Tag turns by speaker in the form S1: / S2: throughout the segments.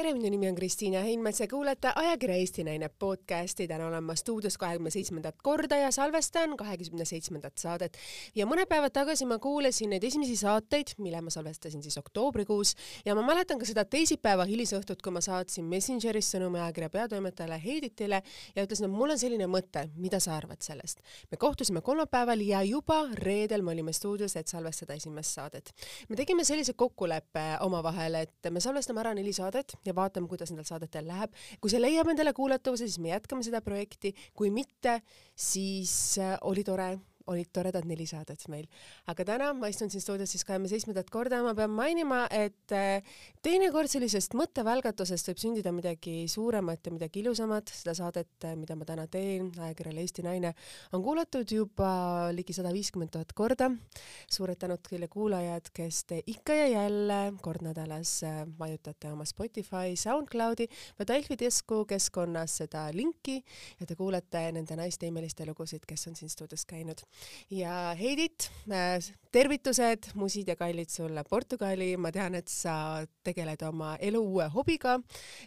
S1: tere, minu nimi on Kristiina Heinmets ja kuulate ajakirja Eesti Naine podcasti. täna olen ma stuudios kahekümne seitsmendat korda ja salvestan kahekümne seitsmendat saadet. ja mõned päevad tagasi ma kuulasin neid esimesi saateid, mille ma salvestasin siis oktoobrikuus ja ma mäletan ka seda teisipäeva hilisõhtut, kui ma saatsin Messengeris sõnumi ajakirja peatoimetajale Heiditile ja ütlesin, et mul on selline mõte, mida sa arvad sellest. me kohtusime kolmapäeval ja juba reedel me olime stuudios, et salvestada esimest saadet. me tegime sellise kokkuleppe omavahel, et me salvestame ära neli saadet ja vaatame, kuidas nendel saadetel läheb. kui see leiab endale kuulatavuse, siis me jätkame seda projekti, kui mitte, siis äh, oli tore olid toredad neli saadet meil. aga täna ma istun siin stuudios siis kahekümne seitsmendat korda ja ma pean mainima, et äh, teinekord sellisest mõttevälgatusest võib sündida midagi suuremat ja midagi ilusamat. seda saadet, äh, mida ma täna teen, ajakirjale Eesti Naine, on kuulatud juba ligi sada viiskümmend tuhat korda. suured tänud kõigile kuulajad, kes te ikka ja jälle kord nädalas äh, vajutate oma Spotify, SoundCloudi või Delfi Disco keskkonnas seda linki ja te kuulete nende naiste imeliste lugusid, kes on siin stuudios käinud ja Heidit, äh, tervitused, musid ja kallid sulle Portugali, ma tean, et sa tegeled oma elu uue hobiga.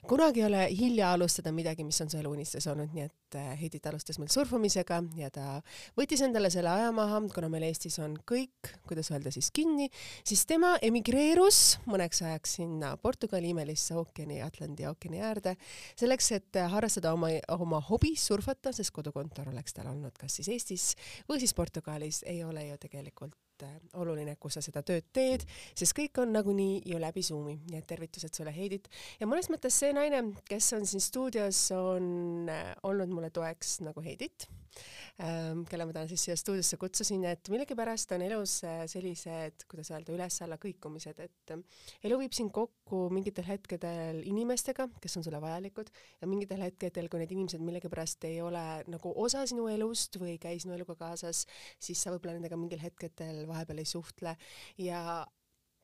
S1: kunagi ei ole hilja alustada midagi, mis on su eluunistus olnud, nii et äh, Heidit alustas meil surfamisega ja ta võttis endale selle aja maha, kuna meil Eestis on kõik, kuidas öelda siis kinni, siis tema emigreerus mõneks ajaks sinna Portugali imelisse ookeani, Atlandi ookeani äärde, selleks, et harrastada oma, oma hobi surfata, sest kodukontor oleks tal olnud kas siis Eestis või siis Portugalis ei ole ju tegelikult äh, oluline, kus sa seda tööd teed, sest kõik on nagunii ju läbi Zoomi, nii et tervitused sulle, Heidit. ja mõnes mõttes see naine, kes on siin stuudios, on äh, olnud mulle toeks nagu Heidit kelle ma täna siis siia stuudiosse kutsusin, et millegipärast on elus äh, sellised, kuidas öelda, üles-alla kõikumised, et ähm, elu viib sind kokku mingitel hetkedel inimestega, kes on sulle vajalikud ja mingitel hetkedel, kui need inimesed millegipärast ei ole nagu osa sinu elust või ei käi sinu eluga kaasas, siis sa võib-olla nendega mingil hetkedel vahepeal ei suhtle. Ja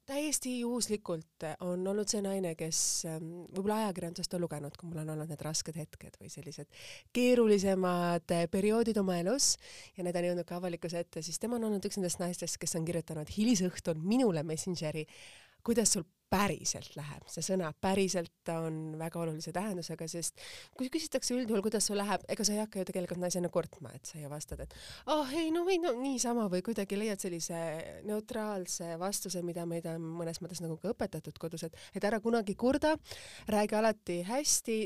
S1: täiesti juhuslikult on olnud see naine, kes ähm, võib-olla ajakirjandusest on lugenud, kui mul on olnud need rasked hetked või sellised keerulisemad äh, perioodid oma elus ja need on jõudnud ka avalikkuse ette, siis tema on olnud üks nendest naistest, kes on kirjutanud hilisõhtul minule Messengeri, kuidas sul päriselt läheb, see sõna päriselt on väga olulise tähendusega, sest kui küsitakse üldjuhul, kuidas sul läheb, ega sa ei hakka ju tegelikult naisena kurtma, et sa ju vastad, et ah oh, ei no või no niisama või kuidagi leiad sellise neutraalse vastuse, mida meid on mõnes mõttes nagu ka õpetatud kodus, et, et ära kunagi kurda, räägi alati hästi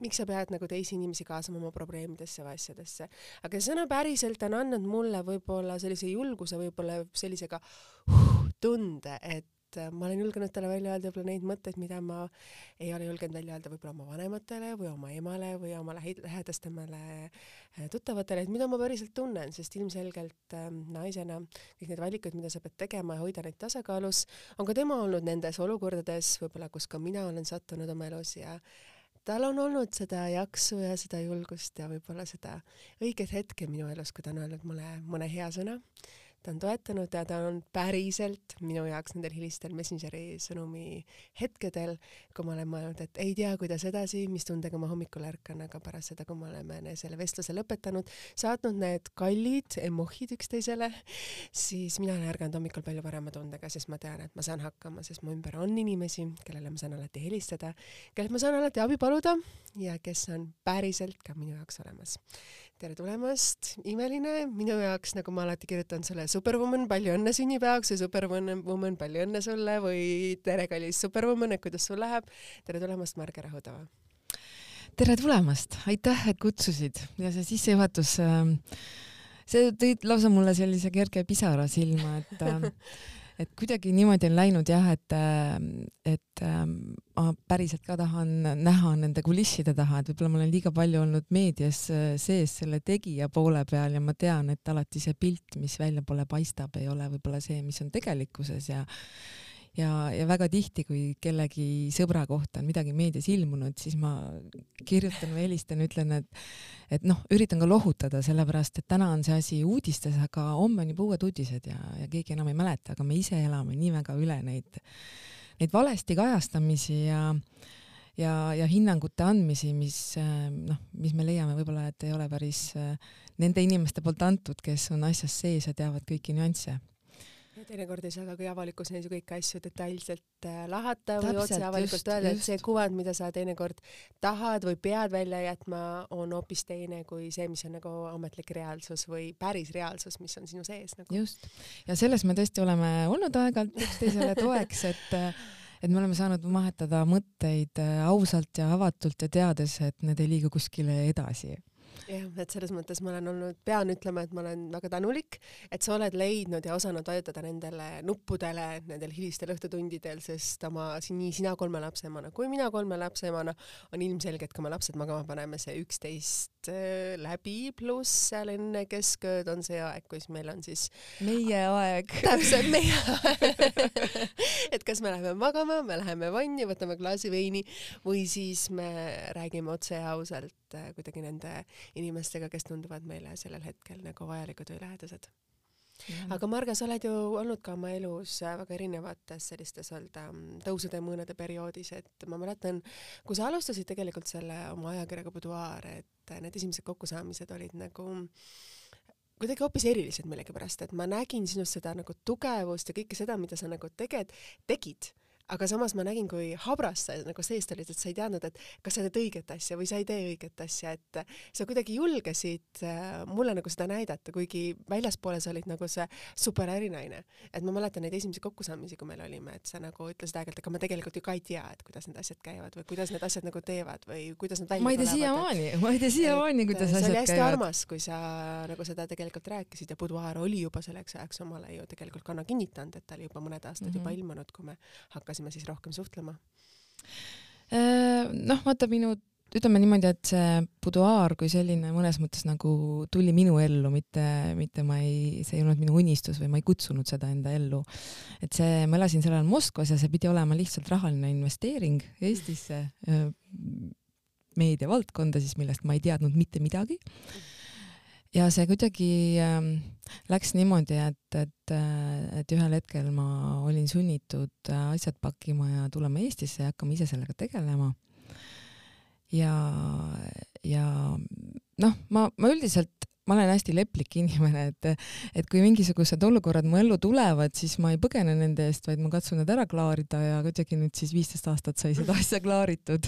S1: miks sa pead nagu teisi inimesi kaasama oma probleemidesse või asjadesse. aga see sõna päriselt on andnud mulle võib-olla sellise julguse, võib-olla sellisega uh, tunde, et et äh, ma olen julgenud talle välja öelda võib-olla neid mõtteid, mida ma ei ole julgenud välja öelda võib-olla oma vanematele või oma emale või oma lähi-, lähedastemale äh, tuttavatele, et mida ma päriselt tunnen, sest ilmselgelt äh, naisena kõik need valikud, mida sa pead tegema ja hoida neid tasakaalus, on ka tema olnud nendes olukordades võib-olla, kus ka mina olen sattunud oma elus ja tal on olnud seda jaksu ja seda julgust ja võib-olla seda õiget hetke minu elus, kui ta on öelnud mulle mõne hea sõna ta on toetanud ja ta on päriselt minu jaoks nendel hilistel Messengeri sõnumi hetkedel, kui ma olen mõelnud, et ei tea, kuidas edasi, mis tundega ma hommikul ärkan, aga pärast seda, kui me oleme selle vestluse lõpetanud, saatnud need kallid emohid üksteisele, siis mina olen ärganud hommikul palju parema tundega, sest ma tean, et ma saan hakkama, sest mu ümber on inimesi, kellele ma saan alati helistada, kellelt ma saan alati abi paluda ja kes on päriselt ka minu jaoks olemas tere tulemast, imeline, minu jaoks, nagu ma alati kirjutan sulle, superwoman, palju õnne sünnipäevaks või superwoman, palju õnne sulle või tere, kallis superwoman, et kuidas sul läheb. tere tulemast, Marge Rahutava.
S2: tere tulemast, aitäh, et kutsusid ja see sissejuhatus, ähm, see tõi lausa mulle sellise kerge pisara silma, et ähm, et kuidagi niimoodi on läinud jah, et, et ähm, ma päriselt ka tahan näha nende kulisside taha, et võib-olla ma olen liiga palju olnud meedias äh, sees selle tegija poole peal ja ma tean, et alati see pilt, mis väljapoole paistab, ei ole võib-olla see, mis on tegelikkuses ja ja, ja väga tihti, kui kellegi sõbra kohta on midagi meedias ilmunud, siis ma kirjutan või helistan, ütlen, et et noh, üritan ka lohutada, sellepärast et täna on see asi uudistes, aga homme on juba uued uudised ja, ja keegi enam ei mäleta, aga me ise elame nii väga üle neid, neid valesti kajastamisi ja ja, ja hinnangute andmisi, mis noh, mis me leiame võib-olla, et ei ole päris nende inimeste poolt antud, kes on asjas sees ja teavad kõiki nüansse
S1: teinekord ei saa ka kui avalikkus neis ju kõiki asju detailselt äh, lahata või
S2: Täpselt,
S1: otse avalikult öelda, et see kuvand, mida sa teinekord tahad või pead välja jätma, on hoopis teine kui see, mis on nagu ametlik reaalsus või päris reaalsus, mis on sinu sees nagu.
S2: just, ja selles me tõesti oleme olnud aeg-ajalt üksteisele toeks, et et me oleme saanud vahetada mõtteid äh, ausalt ja avatult ja teades, et need ei liigu kuskile edasi
S1: jah, et selles mõttes ma olen olnud, pean ütlema, et ma olen väga tänulik, et sa oled leidnud ja osanud vajutada nendele nuppudele nendel hilistel õhtutundidel, sest oma, nii sina kolme lapse emana kui mina kolme lapse emana on ilmselge, et kui me lapsed magama paneme, see üksteist läbi, pluss seal enne keskööd on see aeg, kus meil on siis
S2: meie aeg.
S1: täpselt meie et kas me läheme magama, me läheme vanni, võtame klaasi veini või siis me räägime otse ja ausalt äh, kuidagi nende inimestega, kes tunduvad meile sellel hetkel nagu vajalikud või lähedased. Aga Marga, sa oled ju olnud ka oma elus väga erinevates sellistes öelda tõusude ja mõõnade perioodis, et ma mäletan, kui sa alustasid tegelikult selle oma ajakirjaga Boudoir, et need esimesed kokkusaamised olid nagu kuidagi hoopis erilised millegipärast, et ma nägin sinust seda nagu tugevust ja kõike seda, mida sa nagu teged, tegid aga samas ma nägin, kui habras sa nagu seest olid, et sa ei teadnud, et kas sa teed õiget asja või sa ei tee õiget asja, et sa kuidagi julgesid äh, mulle nagu seda näidata, kuigi väljaspoole sa olid nagu see super ärinaine. et ma mäletan neid esimesi kokkusaamisi, kui meil olime, et sa nagu ütlesid aeg-ajalt, ega ma tegelikult ju ka ei tea, et kuidas need asjad käivad või kuidas need asjad nagu teevad või kuidas nad välja
S2: ma ei tea siiamaani, ma ei tea siiamaani, kuidas asjad käivad.
S1: see oli hästi armas, kui sa nagu seda tegelikult rääkisid ja Boudoir oli juba selleks ajaks omale ju tegelikult kanna kinnitanud, et ta oli juba mõned aastad mm -hmm. juba ilmunud, kui me hakkasime hakkasime siis rohkem suhtlema?
S2: Äh, noh, vaata minu, ütleme niimoodi, et see buduaar kui selline mõnes mõttes nagu tuli minu ellu, mitte, mitte ma ei, see ei olnud minu unistus või ma ei kutsunud seda enda ellu. et see, ma elasin sel ajal Moskvas ja see pidi olema lihtsalt rahaline investeering Eestisse, äh, meediavaldkonda siis, millest ma ei teadnud mitte midagi ja see kuidagi äh, läks niimoodi, et, et, äh, et ühel hetkel ma olin sunnitud äh, asjad pakkima ja tulema Eestisse ja hakkama ise sellega tegelema. ja, ja noh, ma, ma üldiselt ma olen hästi leplik inimene, et, et kui mingisugused olukorrad mu ellu tulevad, siis ma ei põgene nende eest, vaid ma katsun need ära klaarida ja kuidagi nüüd siis viisteist aastat sai seda asja klaaritud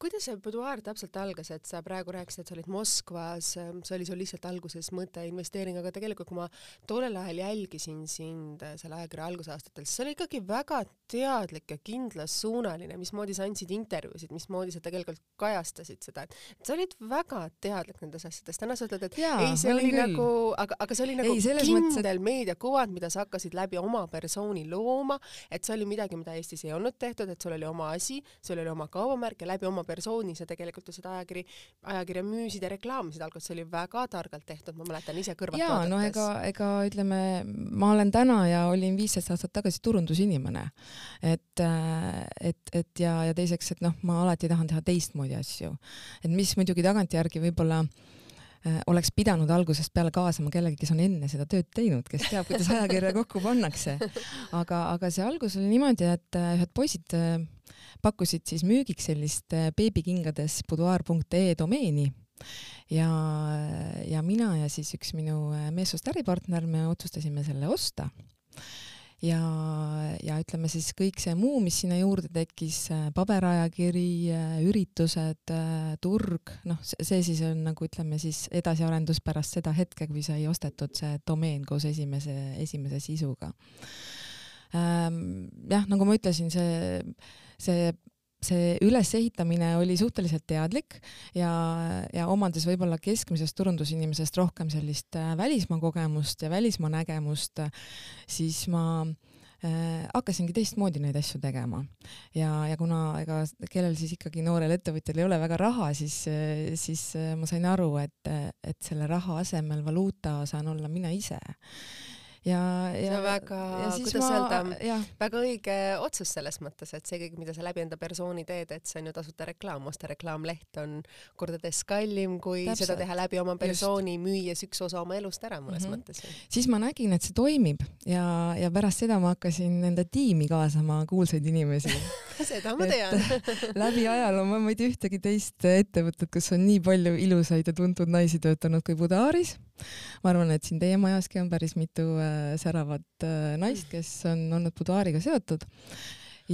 S1: kuidas see Boudoir täpselt algas, et sa praegu rääkisid, et sa olid Moskvas, ähm, see oli sul lihtsalt alguses mõte, investeering, aga tegelikult kui ma tollel ajal jälgisin sind äh, selle ajakirja algusaastatel, siis see oli ikkagi väga teadlik ja kindlassuunaline, mismoodi sa andsid intervjuusid, mismoodi sa tegelikult kajastasid seda, et sa olid väga teadlik nendes asjades. täna sa ütled, et Jaa, ei, see oli küll. nagu, aga, aga see oli nagu ei, kindel mõttes, et... meediakuvand, mida sa hakkasid läbi oma persooni looma, et see oli midagi, mida Eestis ei olnud tehtud, et sul oli oma asi, sul oli oma kaubamärk ja läbi oma persooni sa tegelikult ju seda ajakiri, ajakirja müüsid ja reklaamisid alguses, see oli väga targalt tehtud, ma mäletan ise kõrvalt
S2: jaa, no ega, ega ütleme, ma olen täna ja olin viisteist aastat tagasi turundusinimene. et, äh, et, et ja, ja teiseks, et noh, ma alati tahan teha teistmoodi asju. et mis muidugi tagantjärgi võib-olla äh, oleks pidanud algusest peale kaasama kellegi, kes on enne seda tööd teinud, kes teab, kuidas ajakirja kokku pannakse. aga, aga see algus oli niimoodi, et äh, ühed poisid pakkusid siis müügiks sellist äh, beebikingades boudoir.ee domeeni ja, ja mina ja siis üks minu äh, meessoost äripartner, me otsustasime selle osta ja, ja ütleme siis kõik see muu, mis sinna juurde tekkis, äh, paberajakiri, üritused, turg, noh, see siis on nagu ütleme siis edasiarendus pärast seda hetke, kui sai ostetud see domeen koos esimese, esimese sisuga. Ähm, jah, nagu ma ütlesin, see see see ülesehitamine oli suhteliselt teadlik ja, ja omades võib-olla keskmisest turundusinimesest rohkem sellist äh, välismaa kogemust ja välismaa nägemust, siis ma äh, hakkasingi teistmoodi neid asju tegema. ja, ja kuna ega kellel siis ikkagi noorel ettevõtjal ei ole väga raha, siis, siis ma sain aru, et, et selle raha asemel valuuta saan olla mina ise
S1: ja, ja see on väga, kuidas ma, öelda, väga õige otsus selles mõttes, et see kõik, mida sa läbi enda persooni teed, et see on ju tasuta reklaam, osta reklaamleht on kordades kallim, kui Täpselt. seda teha läbi oma persooni, müües üks osa oma elust ära mõnes mm -hmm. mõttes.
S2: siis ma nägin, et see toimib ja, ja pärast seda ma hakkasin enda tiimi kaasama kuulsaid inimesi
S1: seda ma tean
S2: läbi ajaloo ma ei tea ühtegi teist ettevõtet, kus on nii palju ilusaid ja tuntud naisi töötanud kui Budaris. Ma arvan, et siin teie majaski on päris mitu äh, säravat äh, naist, kes on olnud Budariga seotud.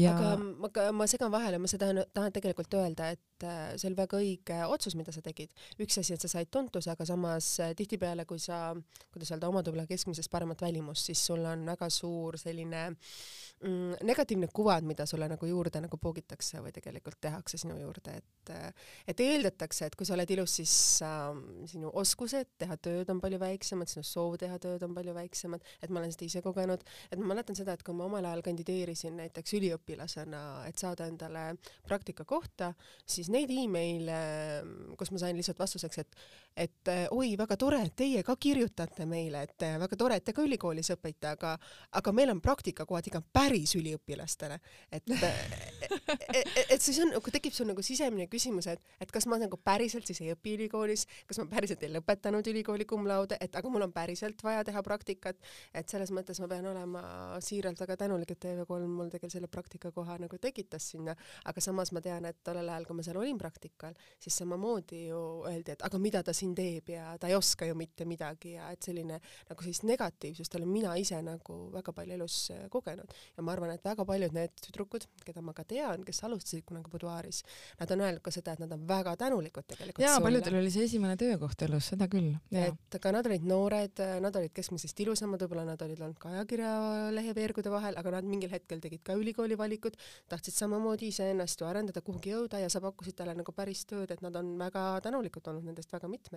S1: Aga ma, ma segan vahele, ma seda tahan tegelikult öelda, et äh, see oli väga õige otsus, mida sa tegid. üks asi, et sa said tuntuse, aga samas äh, tihtipeale, kui sa, kuidas öelda, omad võib-olla keskmisest paremat välimust, siis sul on väga suur selline mm, negatiivne kuvand, mida sulle nagu juurde nagu poogitakse või tegelikult tehakse sinu juurde, et äh, et eeldatakse, et kui sa oled ilus, siis äh, sinu oskused teha tööd on palju väiksemad, sinu soov teha tööd on palju väiksemad, et ma olen seda ise kogenud, et ma mäletan seda, et kui ma omal ajal kandideerisin näiteks üliõpilaseks, üliõpilasena, et saada endale praktikakohta, siis neid email'e, kus ma sain lihtsalt vastuseks, et et oi, väga tore, et teie ka kirjutate meile, et väga tore, et te ka ülikoolis õpite, aga aga meil on praktikakohad ikka päris üliõpilastele. et et, et, et siis on, kui tekib sul nagu sisemine küsimus, et, et kas ma nagu päriselt siis ei õpi ülikoolis, kas ma päriselt ei lõpetanud ülikooli cum laude, et aga mul on päriselt vaja teha praktikat, et selles mõttes ma pean olema siiralt väga tänulik, et TV3 mul tegelikult selle praktika praktikakoha nagu tekitas sinna, aga samas ma tean, et tollel ajal, kui ma seal olin praktikal, siis samamoodi ju öeldi, et aga mida ta siin teeb ja ta ei oska ju mitte midagi ja et selline nagu sellist negatiivsust olen mina ise nagu väga palju elus äh, kogenud ja ma arvan, et väga paljud need tüdrukud, keda ma ka tean, kes alustasid kunagi buduaaris, nad on öelnud ka seda, et nad on väga tänulikud tegelikult.
S2: jaa, paljudel oli see esimene töökoht elus, seda küll.
S1: et ka nad olid noored, nad olid keskmisest ilusamad, võib-olla nad olid olnud ka ajakirjalehe veergude vahel, aga nad mingil hetkel tegid ka ülikooli valikud, tahtsid samamoodi iseennast ju arendada, kuhugi jõuda ja sa pakkusid talle nagu päris tööd, et nad on väga tänulikud olnud nendest väga mitmed.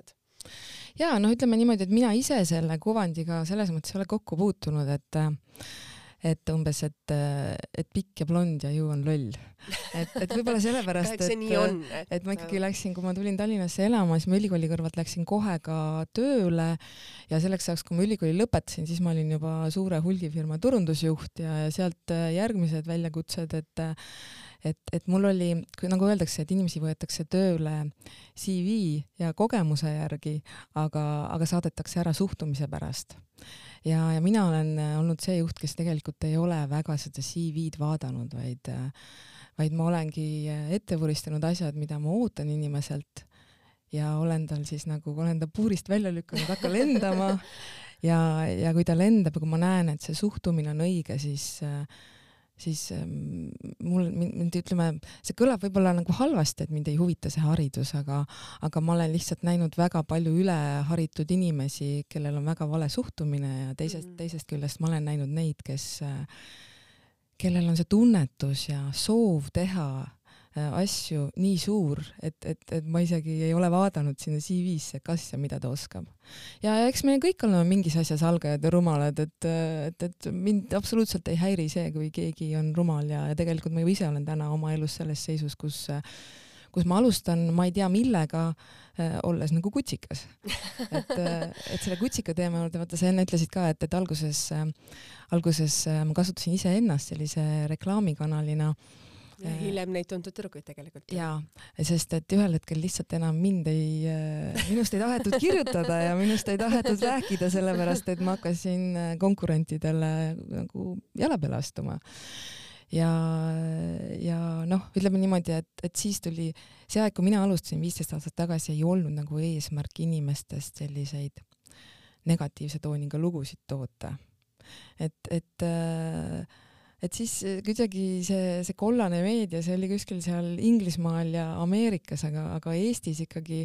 S2: Ja noh, ütleme niimoodi, et mina ise selle kuvandiga selles mõttes ei ole kokku puutunud, et et umbes, et, et pikk ja blond ja ju on loll. et, et võib-olla sellepärast, et, et, et ma ikkagi läksin, kui ma tulin Tallinnasse elama, siis ma ülikooli kõrvalt läksin kohe ka tööle ja selleks ajaks, kui ma ülikooli lõpetasin, siis ma olin juba suure hulgifirma turundusjuht ja, ja sealt järgmised väljakutsed, et et, et mul oli, nagu öeldakse, et inimesi võetakse tööle CV ja kogemuse järgi, aga, aga saadetakse ära suhtumise pärast. Ja, ja mina olen olnud see juht, kes tegelikult ei ole väga seda CV-d vaadanud, vaid, vaid ma olengi ette vuristanud asjad, mida ma ootan inimeselt ja olen tal siis nagu, olen ta puurist välja lükanud, hakka lendama. Ja, ja kui ta lendab ja kui ma näen, et see suhtumine on õige, siis äh, siis ähm, mul, mind ütleme, see kõlab võib-olla nagu halvasti, et mind ei huvita see haridus, aga, aga ma olen lihtsalt näinud väga palju üleharitud inimesi, kellel on väga vale suhtumine ja teisest mm, -hmm. teisest küljest ma olen näinud neid, kes, kellel on see tunnetus ja soov teha Äh, asju nii suur, et, et, et ma isegi ei ole vaadanud sinna CV-sse, kas ja mida ta oskab. ja eks me kõik oleme mingis asjas algajad ja rumalad, et, et, et mind absoluutselt ei häiri see, kui keegi on rumal ja, ja tegelikult ma ju ise olen täna oma elus selles seisus, kus kus ma alustan, ma ei tea millega äh,, olles nagu kutsikas. et, et selle kutsika teema juurde, vaata sa enne ütlesid ka, et, et alguses äh,, alguses äh, ma kasutasin iseennast sellise reklaamikanalina äh,
S1: ja hiljem neid tuntud tüdrukuid tegelikult.
S2: jaa, sest et ühel hetkel lihtsalt enam mind ei, äh, minust ei tahetud kirjutada ja minust ei tahetud rääkida, sellepärast et ma hakkasin äh, konkurentidele nagu jala peale astuma ja, ja noh, ütleme niimoodi, et, et siis tuli see aeg, kui mina alustasin viisteist aastat tagasi, ei olnud nagu eesmärk inimestest selliseid negatiivse tooniga lugusid toota. et, et äh, et siis eh, kuidagi see, see kollane meedia, see oli kuskil seal Inglismaal ja Ameerikas, aga, aga Eestis ikkagi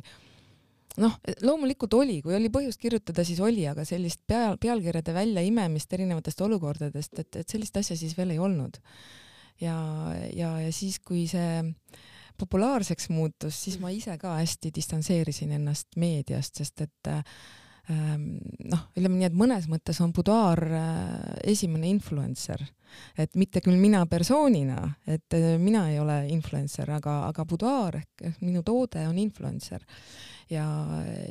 S2: noh, loomulikult oli, kui oli põhjust kirjutada, siis oli, aga sellist pea, pealkirjade väljaimemist erinevatest olukordadest, et, et sellist asja siis veel ei olnud. ja, ja, ja siis, kui see populaarseks muutus, siis ma ise ka hästi distantseerisin ennast meediast, sest et äh, Ehm, noh, ütleme nii, et mõnes mõttes on Budaar äh, esimene influencer, et mitte küll mina persoonina, et äh, mina ei ole influencer, aga, aga Budaar ehk minu toode on influencer. Ja,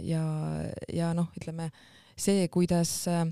S2: ja, ja noh, ütleme see, kuidas äh,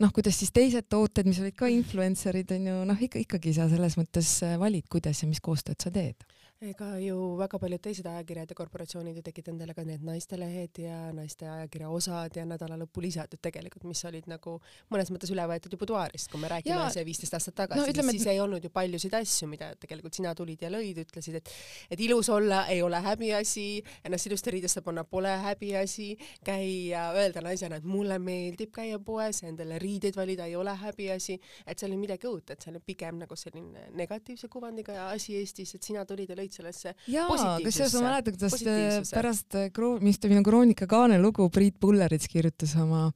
S2: noh, kuidas siis teised tooted, mis olid ka influencer'id onju, noh ikka ikkagi sa selles mõttes valid, kuidas ja mis koostööd sa teed.
S1: Ega ju väga paljud teised ajakirjad ja korporatsioonid ju tegid endale ka need naistelehed ja naiste ajakirja osad ja nädalalõpulisad ju tegelikult, mis olid nagu mõnes mõttes üle võetud ju buduaarist, kui me räägime ja, see viisteist aastat tagasi no,, ütleme, siis et... ei olnud ju paljusid asju, mida tegelikult sina tulid ja lõid, ütlesid, et et ilus olla ei ole häbiasi, ennast ilusti riidesse panna pole häbiasi, käia, öelda naisena, et mulle meeldib käia poes, endale riideid valida ei ole häbiasi, et seal ei midagi uut, et see on pigem nagu selline negatiivse kuvandiga asi Eestis, et sina tulid ja lõid sellesse
S2: jaa, kusjuures ma mäletan, kuidas pärast kroon-, mis ta minu Kroonika Kaane lugu Priit Pullerits kirjutas oma,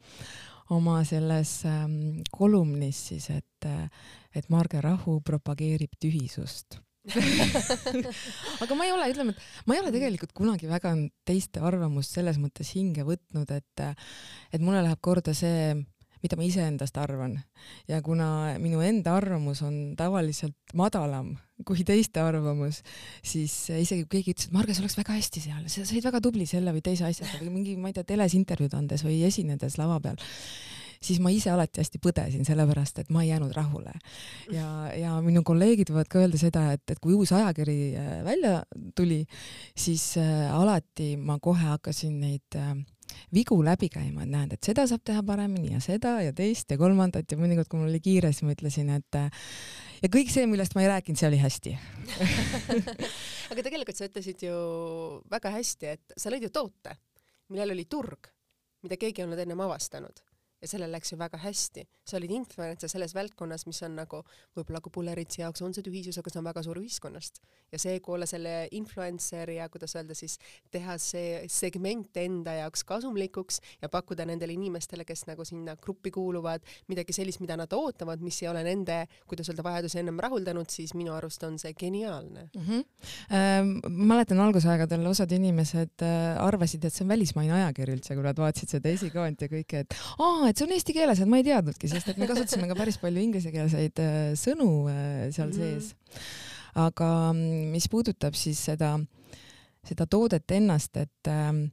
S2: oma selles ähm, kolumnis siis, et, et Marge Rahu propageerib tühisust. Aga ma ei ole, ütleme, et ma ei ole tegelikult kunagi väga teiste arvamust selles mõttes hinge võtnud, et, et mulle läheb korda see mida ma iseendast arvan. ja kuna minu enda arvamus on tavaliselt madalam kui teiste arvamus, siis isegi kui keegi ütles, et Marge, sa oleks väga hästi seal, sa olid väga tubli selle või teise asjaga või mingi, ma ei tea, teles intervjuud andes või esinedes lava peal siis ma ise alati hästi põdesin, sellepärast et ma ei jäänud rahule. ja, ja minu kolleegid võivad ka öelda seda, et, et kui uus ajakiri äh, välja tuli, siis äh, alati ma kohe hakkasin neid äh, vigu läbi käima, et näed, et seda saab teha paremini ja seda ja teist ja kolmandat ja mõnikord, kui mul oli kiire, siis ma ütlesin, et ja kõik see, millest ma ei rääkinud, see oli hästi.
S1: Aga tegelikult sa ütlesid ju väga hästi, et sa lõid ju toote, millel oli turg, mida keegi ei olnud ennem avastanud ja sellel läks ju väga hästi. sa olid influencer selles valdkonnas, mis on nagu võib-olla Kubuleritsi jaoks on see tühisus, aga see on väga suur ühiskonnast ja seega olla selle influencer ja kuidas öelda siis teha see segment enda jaoks kasumlikuks ja pakkuda nendele inimestele, kes nagu sinna gruppi kuuluvad, midagi sellist, mida nad ootavad, mis ei ole nende, kuidas öelda, vajadusi ennem rahuldanud, siis minu arust on see geniaalne
S2: mm. -hmm. Ähm, mäletan algusaegadel osad inimesed äh, arvasid, et see on välismaine ajakiri üldse, kui nad vaatasid seda esikaanti ja kõike, et aa, et see on eesti keeles, et ma ei teadnudki, sest et me kasutasime ka päris palju inglisekeelseid äh, sõnu äh, seal -hmm. sees. aga mm, mis puudutab siis seda, seda toodet ennast, et ähm,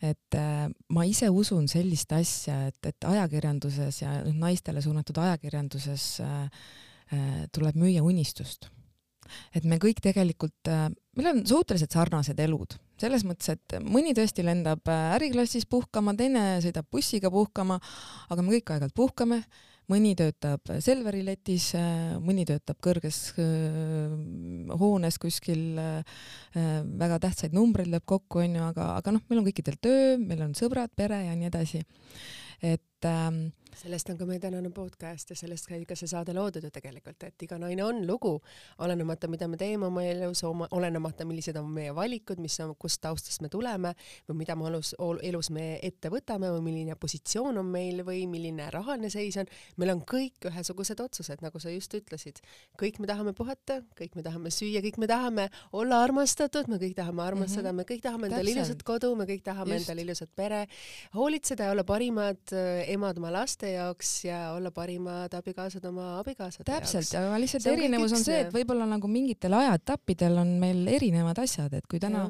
S2: et äh, ma ise usun sellist asja, et, et ajakirjanduses ja naistele suunatud ajakirjanduses tuleb müüa unistust. et me kõik tegelikult, meil on suhteliselt sarnased elud selles mõttes, et mõni tõesti lendab äh, äriklassis puhkama, teine sõidab bussiga puhkama, aga me kõik aeg-ajalt puhkame, mõni töötab Selveri letis, äh, mõni töötab kõrges äh, hoones kuskil, väga tähtsaid numbreid lööb kokku, onju, aga, aga noh, meil on kõikidel töö, meil on sõbrad, pere ja nii edasi. et ähm,
S1: sellest on ka meie tänane podcast ja sellest käib ka see saade loodud ju tegelikult, et iga naine on lugu, olenemata, mida me teeme oma elus, oma, olenemata, millised on meie valikud, mis on, kust taustast me tuleme või mida me elus, elus me ette võtame või milline positsioon on meil või milline rahaline seis on. meil on kõik ühesugused otsused, nagu sa just ütlesid. kõik me tahame puhata, kõik me tahame süüa, kõik me tahame olla armastatud, me kõik tahame armastada mm, -hmm. me kõik tahame endale ilusat kodu, me kõik tahame just. endale ilusat pere, hoolitseda ja olla parimad äh, emad oma laste laste jaoks ja olla parimad abikaasad oma abikaasade
S2: täpselt,
S1: jaoks.
S2: aga lihtsalt erinevus on see, et võib-olla nagu mingitel ajaetappidel on meil erinevad asjad, et kui täna,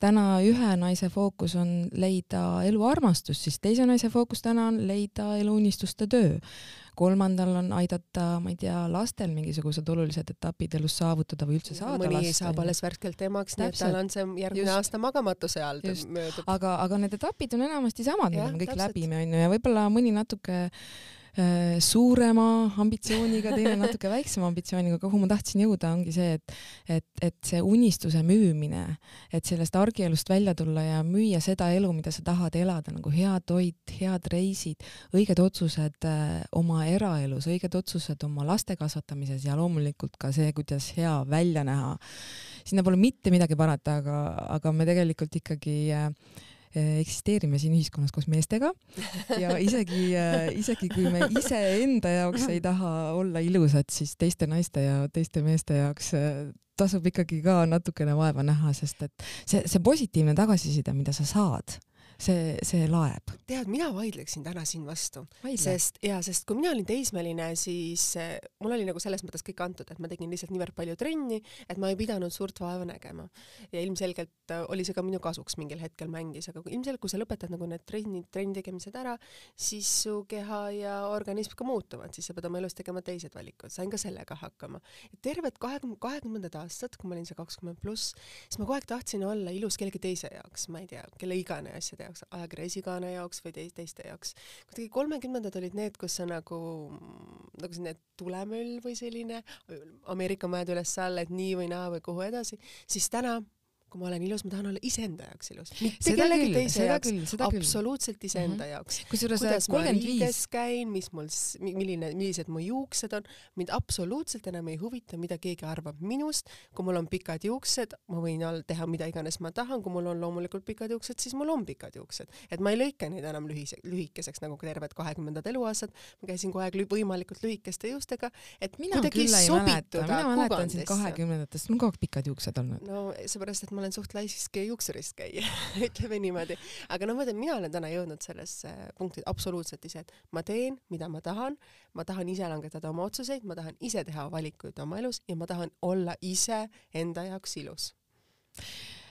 S2: täna ühe naise fookus on leida eluarmastust, siis teise naise fookus täna on leida eluunistuste töö kolmandal on aidata, ma ei tea, lastel mingisugused olulised etapid elus saavutada või üldse saada
S1: mõni last. saab alles värskelt emaks, nii et tal on see järgmine just, aasta magamatuse all möödub.
S2: aga, aga need etapid on enamasti samad, mida me kõik täpselt. läbime, onju, ja võib-olla mõni natuke suurema ambitsiooniga, teine natuke väiksema ambitsiooniga, kuhu ma tahtsin jõuda, ongi see, et, et, et see unistuse müümine, et sellest argielust välja tulla ja müüa seda elu, mida sa tahad elada, nagu hea toit, head reisid, õiged otsused äh, oma eraelus, õiged otsused oma laste kasvatamises ja loomulikult ka see, kuidas hea välja näha. sinna pole mitte midagi parata, aga, aga me tegelikult ikkagi äh, Äh, eksisteerime siin ühiskonnas koos meestega. Ja isegi, äh, isegi kui me iseenda jaoks ei taha olla ilusad, siis teiste naiste ja teiste meeste jaoks äh, tasub ikkagi ka natukene vaeva näha, sest et see, see positiivne tagasiside, mida sa saad see, see laeb.
S1: tead, mina vaidleksin täna siin vastu, sest ja sest kui mina olin teismeline, siis äh, mul oli nagu selles mõttes kõik antud, et ma tegin lihtsalt niivõrd palju trenni, et ma ei pidanud suurt vaeva nägema. ja ilmselgelt äh, oli see ka minu kasuks mingil hetkel mängis, aga ilmselgelt, kui sa lõpetad nagu need trennid, trenni tegemised ära, siis su keha ja organism ka muutuvad, siis sa pead oma elus tegema teised valikud, sain ka sellega hakkama. terved kahekümne, kahekümnendad aastad, kui ma olin see kakskümmend pluss, siis ma kogu aeg tahtsin olla ilus kellegi teise jaoks, ma ei tea, kelle iganes asjade jaoks, ajakirja esikaane jaoks või teis, teiste jaoks. kuidagi kolmekümnendad olid need, kus sa nagu, nagu selline tulemöll või selline Ameerika mäed üles-alla, et nii või naa või kuhu edasi, siis täna kui ma olen ilus, ma tahan olla iseenda jaoks ilus, mitte kellegi teise jaoks, absoluutselt iseenda mm. -hmm. jaoks
S2: kusjuures
S1: ma
S2: kolmkümmend viis,
S1: käin, mis mul, milline, millised mu juuksed on, mind absoluutselt enam ei huvita, mida keegi arvab minust. kui mul on pikad juuksed, ma võin teha mida iganes ma tahan, kui mul on loomulikult pikad juuksed, siis mul on pikad juuksed. et ma ei lõika neid enam lühise, lühikeseks nagu terved kahekümnendad eluaastad. ma käisin kogu aeg lü võimalikult lühikeste juustega, et
S2: mina küll ei mäleta, mina mäletan sind kahekümnendatest, mul kogu aeg pikad juuksed olnud.
S1: no seepärast, et ma olen suht laiskiske juuksurist käija ütleme niimoodi. aga noh, ma ütlen, mina olen täna jõudnud sellesse punkti absoluutselt ise, et ma teen, mida ma tahan, ma tahan ise langetada oma otsuseid, ma tahan ise teha valikuid oma elus ja ma tahan olla ise enda jaoks ilus.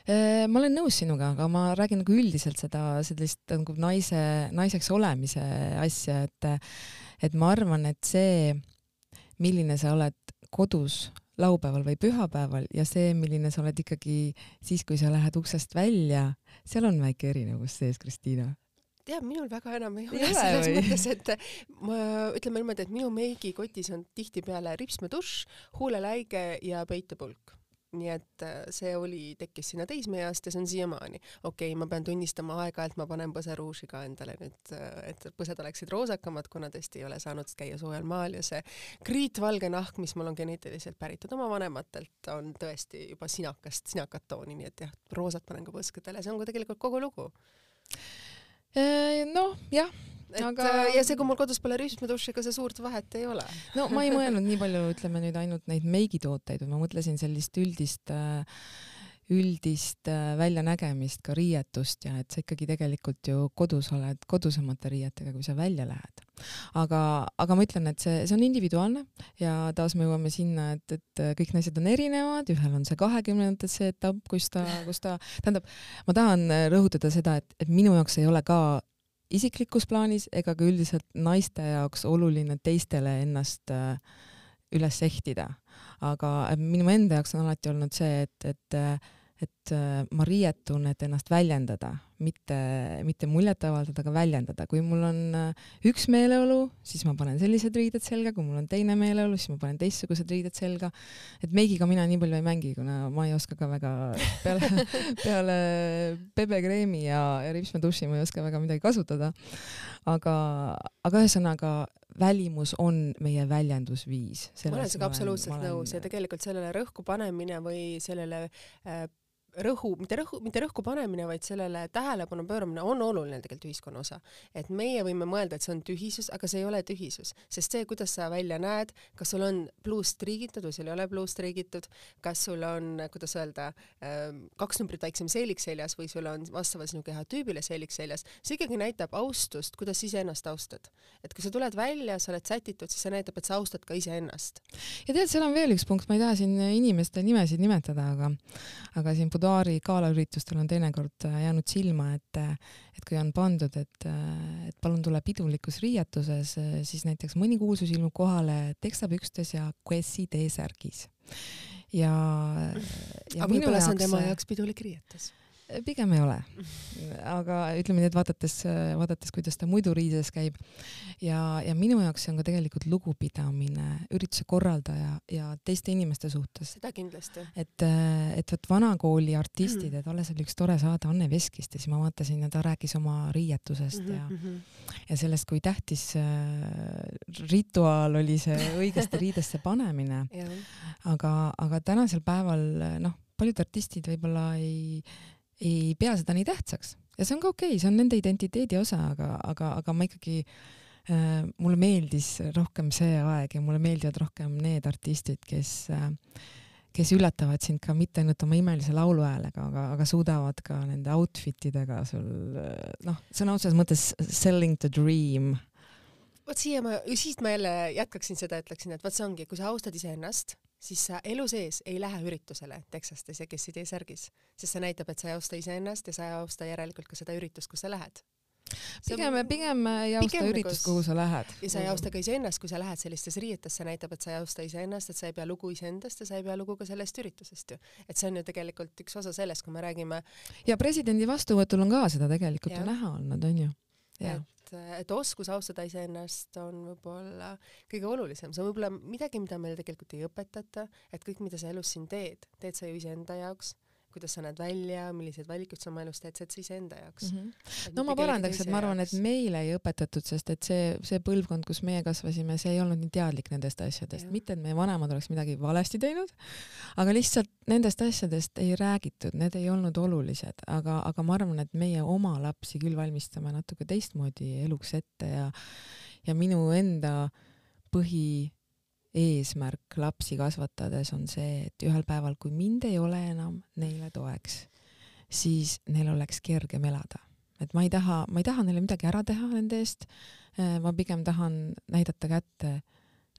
S2: Äh, ma olen nõus sinuga, aga ma räägin nagu üldiselt seda sellist nagu naise, naiseks olemise asja, et et ma arvan, et see, milline sa oled kodus laupäeval või pühapäeval ja see, milline sa oled ikkagi siis, kui sa lähed uksest välja, seal on väike erinevus sees, Kristiina.
S1: tead, minul väga enam Ei ole selles
S2: või?
S1: mõttes, et ma ütleme niimoodi, et minu meigikotis on tihtipeale ripsmedušš, huuleläige ja peitepulk nii et äh, see oli, tekkis sinna teismeeast ja see on siiamaani. okei okay,, ma pean tunnistama, aeg-ajalt ma panen põseruuži ka endale nüüd, et põsed oleksid roosakamad, kuna tõesti ei ole saanud käia soojal maal ja see kriitvalge nahk, mis mul on geneetiliselt päritud oma vanematelt, on tõesti juba sinakast, sinakat tooni, nii et jah, roosat panen ka põskedele, see on ka tegelikult kogu lugu.
S2: Noh, jah,
S1: et
S2: Aga-
S1: aga... ja see, kui mul kodus pole rüüsmedušši, ega see suurt vahet ei ole.
S2: no ma ei mõelnud nii palju, ütleme nüüd ainult neid meigitooteid, ma mõtlesin sellist üldist äh, üldist äh, väljanägemist, ka riietust ja et sa ikkagi tegelikult ju kodus oled kodusemate riietega, kui sa välja lähed. aga, aga ma ütlen, et see, see on individuaalne ja taas me jõuame sinna, et, et äh, kõik naised on erinevad, ühel on see kahekümnendates see etapp, kus ta, kus ta, tähendab, ma tahan äh, rõhutada seda, et, et minu jaoks ei ole ka isiklikus plaanis ega ka üldiselt naiste jaoks oluline teistele ennast üles ehtida. aga minu enda jaoks on alati olnud see, et, et et äh, ma riietun, et ennast väljendada, mitte, mitte muljet avaldada, aga väljendada. kui mul on äh, üks meeleolu, siis ma panen sellised riided selga, kui mul on teine meeleolu, siis ma panen teistsugused riided selga. et meigiga mina nii palju ei mängi, kuna ma ei oska ka väga peale, peale pebekreemi ja, ja ripsmeduši ma ei oska väga midagi kasutada. aga, aga ühesõnaga välimus on meie väljendusviis.
S1: ma olen sinuga absoluutselt nõus ja tegelikult sellele rõhku panemine või sellele äh, rõhu, mitte rõhu, mitte rõhku panemine, vaid sellele tähelepanu pööramine on oluline tegelikult ühiskonna osa. et meie võime mõelda, et see on tühisus, aga see ei ole tühisus, sest see, kuidas sa välja näed, kas sul on pluust triigitud või sul ei ole pluust triigitud, kas sul on, kuidas öelda, kaks numbrit väiksem seelik seljas või sul on vastavalt sinu kehatüübile seelik seljas, see ikkagi näitab austust, kuidas iseennast austad. et kui sa tuled välja, sa oled sätitud, siis see näitab, et sa austad ka iseennast.
S2: ja tead, seal on veel üks punkt, ma ei taha siin inimeste nimesid nimetada, aga aga siin Budaari galaüritustel on teinekord äh, jäänud silma, et et kui on pandud, et, et palun tule pidulikus riietuses, siis näiteks mõni kuulsus ilmub kohale teksapükstes ja Quessi T-särgis. ja,
S1: ja aga võib-olla see on tema jaoks pidulik riietus
S2: pigem ei ole. aga ütleme nii, et vaadates, vaadates, kuidas ta muidu riides käib ja, ja minu jaoks see on ka tegelikult lugupidamine ürituse korraldaja ja teiste inimeste suhtes.
S1: seda kindlasti.
S2: et, et vot vanakooli artistid, et alles oli üks tore saade Anne Veskist ja siis ma vaatasin ja ta rääkis oma riietusest
S1: Mhm,
S2: ja, ja sellest, kui tähtis äh, rituaal oli see õigesti riidesse panemine. aga, aga tänasel päeval noh, paljud artistid võib-olla ei ei pea seda nii tähtsaks ja see on ka okei okay,, see on nende identiteedi osa, aga, aga, aga ma ikkagi äh,, mulle meeldis rohkem see aeg ja mulle meeldivad rohkem need artistid, kes äh, kes üllatavad sind ka mitte ainult oma imelise lauluhäälega, aga, aga suudavad ka nende outfit idega sul noh, sõna otseses mõttes selling the dream.
S1: vot siia ma, siit ma jälle jätkaksin seda, ütleksin, et vot see ongi, kui sa austad iseennast, siis sa elu sees ei lähe üritusele Texastes ja Kessi T-särgis, sest see näitab, et sa ei austa iseennast ja sa ei austa järelikult ka seda üritust, kus sa lähed
S2: pigem, pigem ei austa üritust, kuhu sa lähed.
S1: ja sa ei austa ka iseennast, kui sa lähed sellistes riietes, see näitab, et sa ei austa iseennast, et sa ei pea lugu iseendast ja sa ei pea lugu ka sellest üritusest ju. et see on ju tegelikult üks osa sellest, kui me räägime.
S2: ja presidendi vastuvõtul on ka seda tegelikult ja. ju näha olnud, onju.
S1: et, et oskus austada iseennast on võib-olla kõige olulisem, see on võib-olla midagi, mida meil tegelikult ei õpetata, et kõik, mida sa elus siin teed, teed sa ju iseenda jaoks kuidas sa näed välja, milliseid valikuid sa oma elus teed, see on siis enda jaoks mm.
S2: -hmm. no ma parandaks, et ma arvan, et meile ei õpetatud, sest et see, see põlvkond, kus meie kasvasime, see ei olnud nii teadlik nendest asjadest, mitte et meie vanemad oleks midagi valesti teinud, aga lihtsalt nendest asjadest ei räägitud, need ei olnud olulised, aga, aga ma arvan, et meie oma lapsi küll valmistame natuke teistmoodi eluks ette ja, ja minu enda põhi eesmärk lapsi kasvatades on see, et ühel päeval, kui mind ei ole enam neile toeks, siis neil oleks kergem elada. et ma ei taha, ma ei taha neile midagi ära teha nende eest. Äh, ma pigem tahan näidata kätte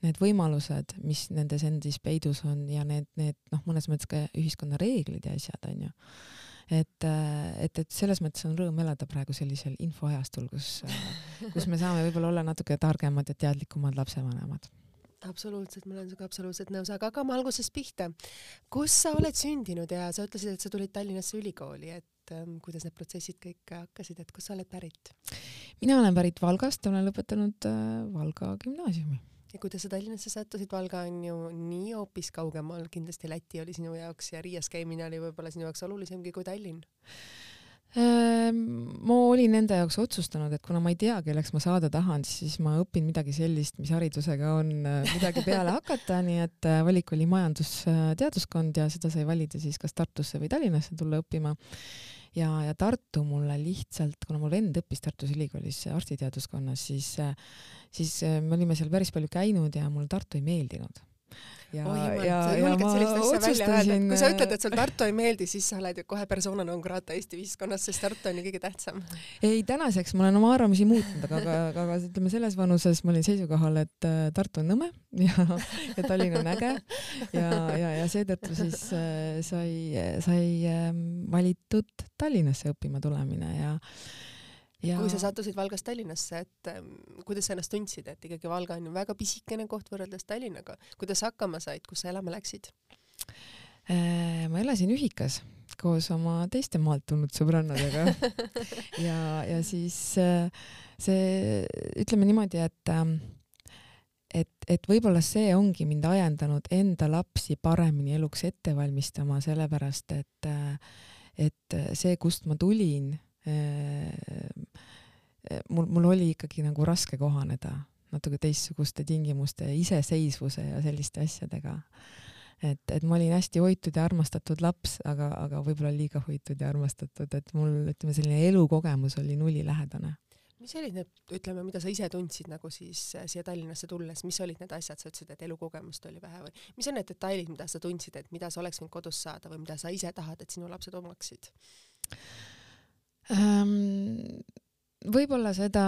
S2: need võimalused, mis nendes endis peidus on ja need, need noh, mõnes mõttes ka ühiskonna reeglid ja asjad onju et, äh, et, et selles mõttes on rõõm elada praegu sellisel infoajastul, kus, äh, kus me saame võib-olla olla natuke targemad ja teadlikumad lapsevanemad
S1: absoluutselt, ma olen sinuga absoluutselt nõus, aga hakkame algusest pihta. kus sa oled sündinud ja sa ütlesid, et sa tulid Tallinnasse ülikooli, et ähm, kuidas need protsessid kõik hakkasid, et kust sa oled pärit?
S2: mina olen pärit Valgast, olen lõpetanud äh, Valga gümnaasiumi.
S1: ja kuidas sa Tallinnasse sattusid, Valga on ju nii hoopis kaugemal, kindlasti Läti oli sinu jaoks ja Riias käimine oli võib-olla sinu jaoks olulisemgi kui Tallinn
S2: ma olin enda jaoks otsustanud, et kuna ma ei tea, kelleks ma saada tahan, siis ma õpin midagi sellist, mis haridusega on äh, midagi peale hakata, nii et äh, valik oli majandusteaduskond ja seda sai valida siis kas Tartusse või Tallinnasse tulla õppima. ja, ja Tartu mulle lihtsalt, kuna mul vend õppis Tartus Ülikoolis arstiteaduskonnas, siis, äh, siis me olime seal päris palju käinud ja mulle Tartu ei meeldinud
S1: ja oh,, ja, ja ma otsustasin. kui sa ütled, et sul Tartu ei meeldi, siis sa oled ju kohe persona non grata Eesti ühiskonnas, sest Tartu on ju kõige tähtsam.
S2: ei, tänaseks ma olen oma arvamusi muutnud, aga, aga, aga ütleme selles vanuses ma olin seisukohal, et äh, Tartu on nõme ja, ja Tallinn on äge ja, ja, ja seetõttu siis äh, sai, sai äh, valitud Tallinnasse õppima tulemine ja
S1: ja kui sa sattusid Valgast Tallinnasse, et ähm, kuidas sa ennast tundsid, et ikkagi Valga on ju väga pisikene koht võrreldes Tallinnaga, kuidas hakkama said, kus sa elama läksid?
S2: Äh,? ma elasin Ühikas koos oma teiste maalt tulnud sõbrannadega. Ja, ja siis äh, see, ütleme niimoodi, et äh, et, et võib-olla see ongi mind ajendanud enda lapsi paremini eluks ette valmistama, sellepärast et, äh, et see, kust ma tulin mul, mul oli ikkagi nagu raske kohaneda natuke teistsuguste tingimuste, iseseisvuse ja selliste asjadega. et, et ma olin hästi hoitud ja armastatud laps, aga, aga võib-olla liiga hoitud ja armastatud, et mul, ütleme, selline elukogemus oli nullilähedane.
S1: mis olid need, ütleme, mida sa ise tundsid nagu siis äh, siia Tallinnasse tulles, mis olid need asjad, sa ütlesid, et elukogemust oli vähe või mis on need detailid, mida sa tundsid, et mida sa oleks võinud kodus saada või mida sa ise tahad, et sinu lapsed omaksid?
S2: ähm,? Võib-olla seda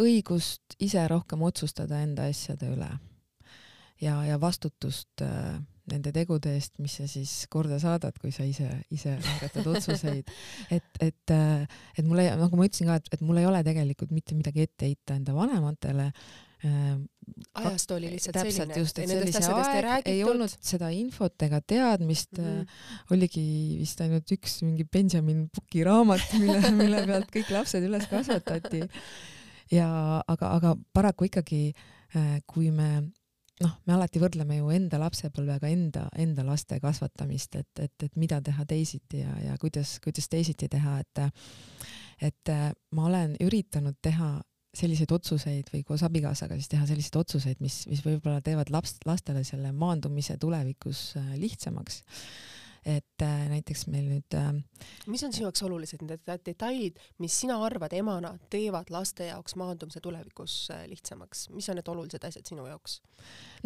S2: õigust ise rohkem otsustada enda asjade üle ja, ja vastutust äh, nende tegude eest, mis sa siis korda saadad, kui sa ise, ise langetad otsuseid. et, et, äh, et mul ei, nagu ma ütlesin ka, et, et mul ei ole tegelikult mitte midagi ette heita enda vanematele
S1: äh, ajastu oli lihtsalt
S2: täpselt
S1: selline.
S2: just, et sellise aeg ei olnud seda infot ega teadmist mm, -hmm. oligi vist ainult üks mingi Benjamin Puki raamat, mille, mille pealt kõik lapsed üles kasvatati. ja aga, aga paraku ikkagi, äh, kui me noh, me alati võrdleme ju enda lapsepõlvega enda, enda laste kasvatamist, et, et, et mida teha teisiti ja, ja kuidas, kuidas teisiti teha, et et äh, ma olen üritanud teha selliseid otsuseid või koos abikaasaga siis teha selliseid otsuseid, mis, mis võib-olla teevad laps, lastele selle maandumise tulevikus äh, lihtsamaks. et, äh, näiteks meil nüüd äh,
S1: mis on sinu jaoks olulised need detailid, mis sina arvad emana teevad laste jaoks maandumise tulevikus lihtsamaks, mis on need olulised asjad sinu jaoks?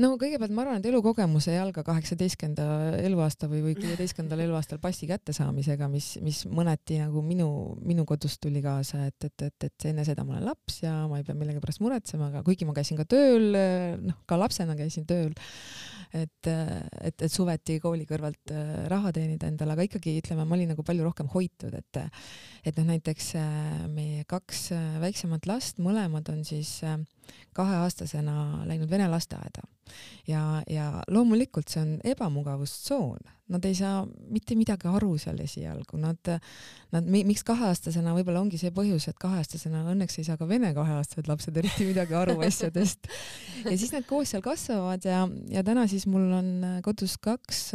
S2: No kõigepealt ma arvan, et elukogemus ei alga kaheksateistkümnenda eluaasta või, või kuueteistkümnendal eluaastal passi kättesaamisega, mis, mis mõneti nagu minu, minu kodust tuli kaasa, et, et, et, et enne seda ma olen laps ja ma ei pea millegipärast muretsema, aga kuigi ma käisin ka tööl, noh, ka lapsena käisin tööl, et, et, et suveti kooli kõrvalt äh, raha teenida endale, aga ikkagi ütleme, ma olin nagu palju rohkem hoitud, et et noh, näiteks äh, meie kaks äh, väiksemat last, mõlemad on siis kaheaastasena läinud vene lasteaeda. Ja, ja loomulikult see on ebamugavustsoon, nad ei saa mitte midagi aru seal esialgu, nad, nad, miks kaheaastasena võib-olla ongi see põhjus, et kaheaastasena õnneks ei saa ka vene kaheaastased lapsed eriti midagi aru asjadest. ja siis nad koos seal kasvavad ja, ja täna siis mul on kodus kaks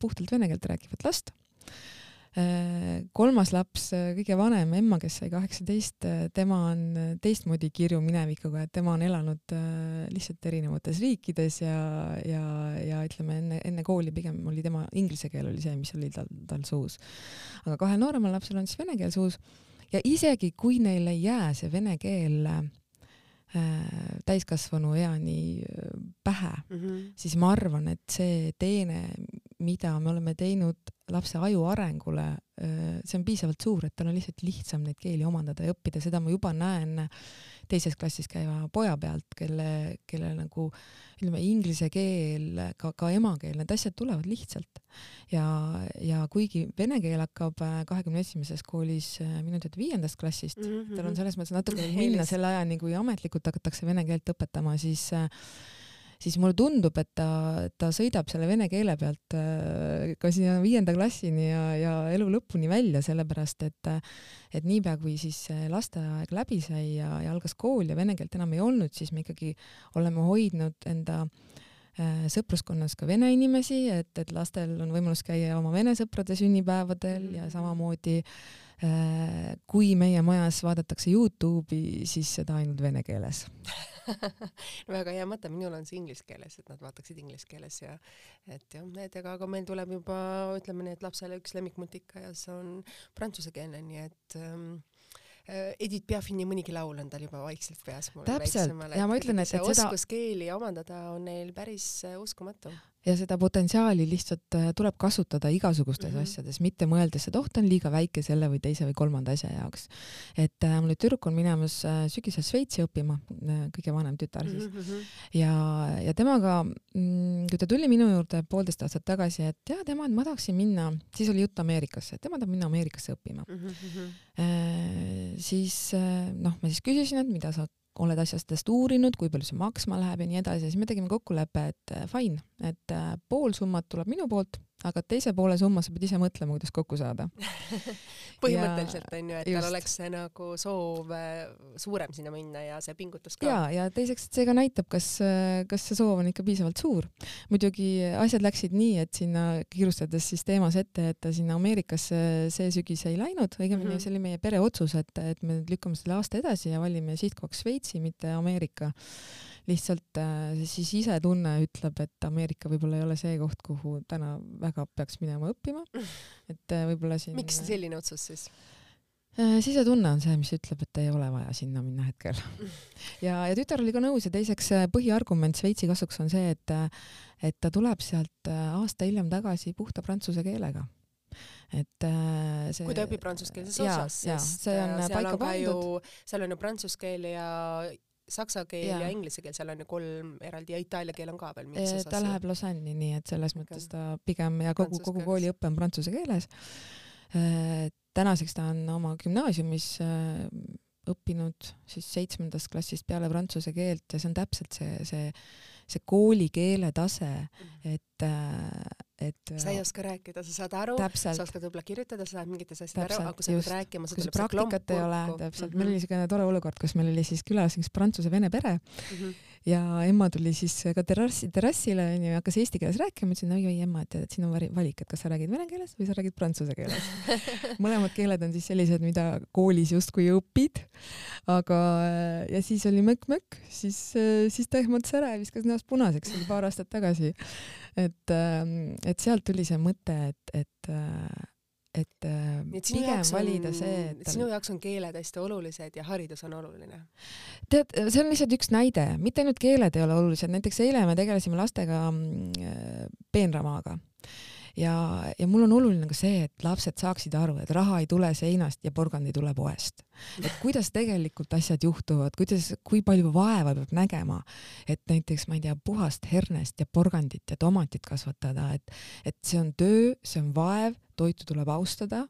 S2: puhtalt vene keelt rääkivat last. Äh, kolmas laps, äh, kõige vanem Emma, kes sai kaheksateist, äh, tema on teistmoodi kirju minevikuga, et tema on elanud lihtsalt erinevates riikides ja, ja, ja ütleme enne, enne kooli pigem oli tema inglise keel oli see, mis oli tal, tal suus. aga kahel nooremal lapsel on siis vene keel suus ja isegi kui neil ei jää see vene keel äh, täiskasvanu eani pähe mm, -hmm. siis ma arvan, et see teene, mida me oleme teinud lapse aju arengule, see on piisavalt suur, et tal on lihtsalt lihtsam neid keeli omandada ja õppida, seda ma juba näen teises klassis käiva poja pealt, kelle, kelle nagu ütleme, inglise keel, ka, ka emakeel, need asjad tulevad lihtsalt. ja, ja kuigi vene keel hakkab kahekümne esimeses koolis minu teada viiendast klassist mm, -hmm. tal on selles mõttes natuke minna selle ajani, kui ametlikult hakatakse vene keelt õpetama, siis äh, siis mulle tundub, et ta, ta sõidab selle vene keele pealt äh, ka sinna viienda klassini ja, ja elu lõpuni välja, sellepärast et, et niipea kui siis lasteaeg läbi sai ja, ja algas kool ja vene keelt enam ei olnud, siis me ikkagi oleme hoidnud enda äh, sõpruskonnas ka vene inimesi, et, et lastel on võimalus käia oma vene sõprade sünnipäevadel ja samamoodi äh, kui meie majas vaadatakse Youtube'i, siis seda ainult vene keeles
S1: väga hea mõte, minul on see inglise keeles, et nad vaataksid inglise keeles ja et jah, et ega aga meil tuleb juba ütleme nii, et lapsele üks lemmikmutikas on prantsusekeelne, nii et ähm, Edith Piafi nii mõnigi laul on tal juba vaikselt peas.
S2: täpselt, ja ma ütlen, et, et
S1: seda oskuskeeli omandada on neil päris äh, uskumatu
S2: ja seda potentsiaali lihtsalt äh, tuleb kasutada igasugustes mm -hmm. asjades, mitte mõeldes, et oh, ta on liiga väike selle või teise või kolmanda asja jaoks. et äh, mul nüüd tüdruk on minemas äh, sügisel Šveitsi õppima, kõige vanem tütar siis mm. -hmm. ja, ja temaga, mm, kui ta tuli minu juurde poolteist aastat tagasi, et jaa, tema, et ma tahaksin minna, siis oli jutt Ameerikasse, et tema tahab minna Ameerikasse õppima mm. -hmm. E, siis noh, ma siis küsisin, et mida sa oled asjadest uurinud, kui palju see maksma läheb ja nii edasi, siis me tegime kokkuleppe, et äh, fine, et äh, pool summat tuleb minu poolt aga teise poole summa sa pead ise mõtlema, kuidas kokku saada
S1: põhimõtteliselt on ju, et tal oleks see nagu soov äh, suurem sinna minna ja see pingutus ka.
S2: ja, ja teiseks, et see ka näitab, kas, äh, kas see soov on ikka piisavalt suur. muidugi asjad läksid nii, et sinna kiirustades siis teemas ette, et ta sinna Ameerikasse see sügis ei läinud, õigemini mm -hmm. see oli meie pere otsus, et, et me lükkame selle aasta edasi ja valime sihtkohaks Šveitsi, mitte Ameerika lihtsalt äh, siis sisetunne ütleb, et Ameerika võib-olla ei ole see koht, kuhu täna väga peaks minema õppima. et äh, võib-olla siin.
S1: miks selline otsus siis?
S2: Äh, sisetunne on see, mis ütleb, et ei ole vaja sinna minna hetkel. ja, ja tütar oli ka nõus ja teiseks põhiargument Šveitsi kasuks on see, et, et ta tuleb sealt aasta hiljem tagasi puhta prantsuse keelega et
S1: see kui ta õpib prantsuskeelses osas,
S2: sest see on paika pandud.
S1: seal on ju prantsuse keel ja saksa keel ja, ja inglise keel, seal on ju kolm eraldi ja itaalia keel on ka veel mingis
S2: osas. ta läheb Lausanne'i, nii et selles mõttes ta pigem ja kogu, kogu kooliõpe on prantsuse keeles. Tänaseks ta on oma gümnaasiumis õppinud siis seitsmendast klassist peale prantsuse keelt ja see on täpselt see, see, see koolikeele tase, mhm. et, et
S1: sa ei oska rääkida, sa saad aru, sa oskad võib-olla kirjutada, sa saad mingites asjades aru, aga kui sa
S2: pead
S1: rääkima,
S2: sul praktikat ei ole, täpselt. Mm, -hmm. meil oli niisugune tore olukord, kus meil oli siis külas üks prantsuse-vene pere. Mm -hmm. Ja emma tuli siis ka terrassi, terrassile onju ja hakkas eesti keeles rääkima, ütlesin oi-oi emma, et, et siin on valik, et kas sa räägid vene keeles või sa räägid prantsuse keeles mõlemad keeled on siis sellised, mida koolis justkui õpid. aga, ja siis oli mökk-mökk, siis, siis ta ehmatas ära ja viskas näost punaseks, see oli paar aastat tagasi. et, et sealt tuli see mõte, et, et et äh, pigem valida see,
S1: et sinu jaoks on keeled hästi olulised ja haridus on oluline.
S2: tead, see on lihtsalt üks näide, mitte ainult keeled ei ole olulised, näiteks eile me tegelesime lastega mm, peenramaaga ja, ja mul on oluline ka see, et lapsed saaksid aru, et raha ei tule seinast ja porgand ei tule poest. et kuidas tegelikult asjad juhtuvad, kuidas, kui palju vaeva peab nägema, et näiteks ma ei tea, puhast hernest ja porgandit ja tomatit kasvatada, et, et see on töö, see on vaev, toitu tuleb austada.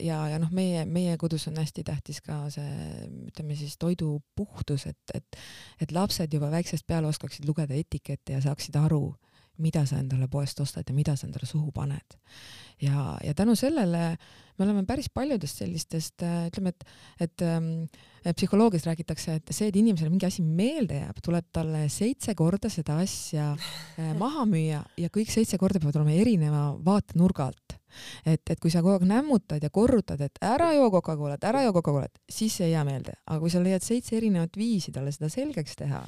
S2: ja, ja noh, meie, meie kodus on hästi tähtis ka see, ütleme siis toidu puhtus, et, et, et lapsed juba väiksest peale oskaksid lugeda etikette ja saaksid aru mida sa endale poest ostad ja mida sa endale suhu paned. ja, ja tänu sellele me oleme päris paljudest sellistest, äh, ütleme, et, et ähm, psühholoogias räägitakse, et see, et inimesele mingi asi meelde jääb, tuleb talle seitse korda seda asja äh, maha müüa ja kõik seitse korda peavad olema erineva vaatenurga alt et, et kui sa kogu aeg nämmutad ja korrutad, et ära joo Coca-Colat, ära joo Coca-Colat, siis ei jää meelde, aga kui sa leiad seitse erinevat viisi talle seda selgeks teha,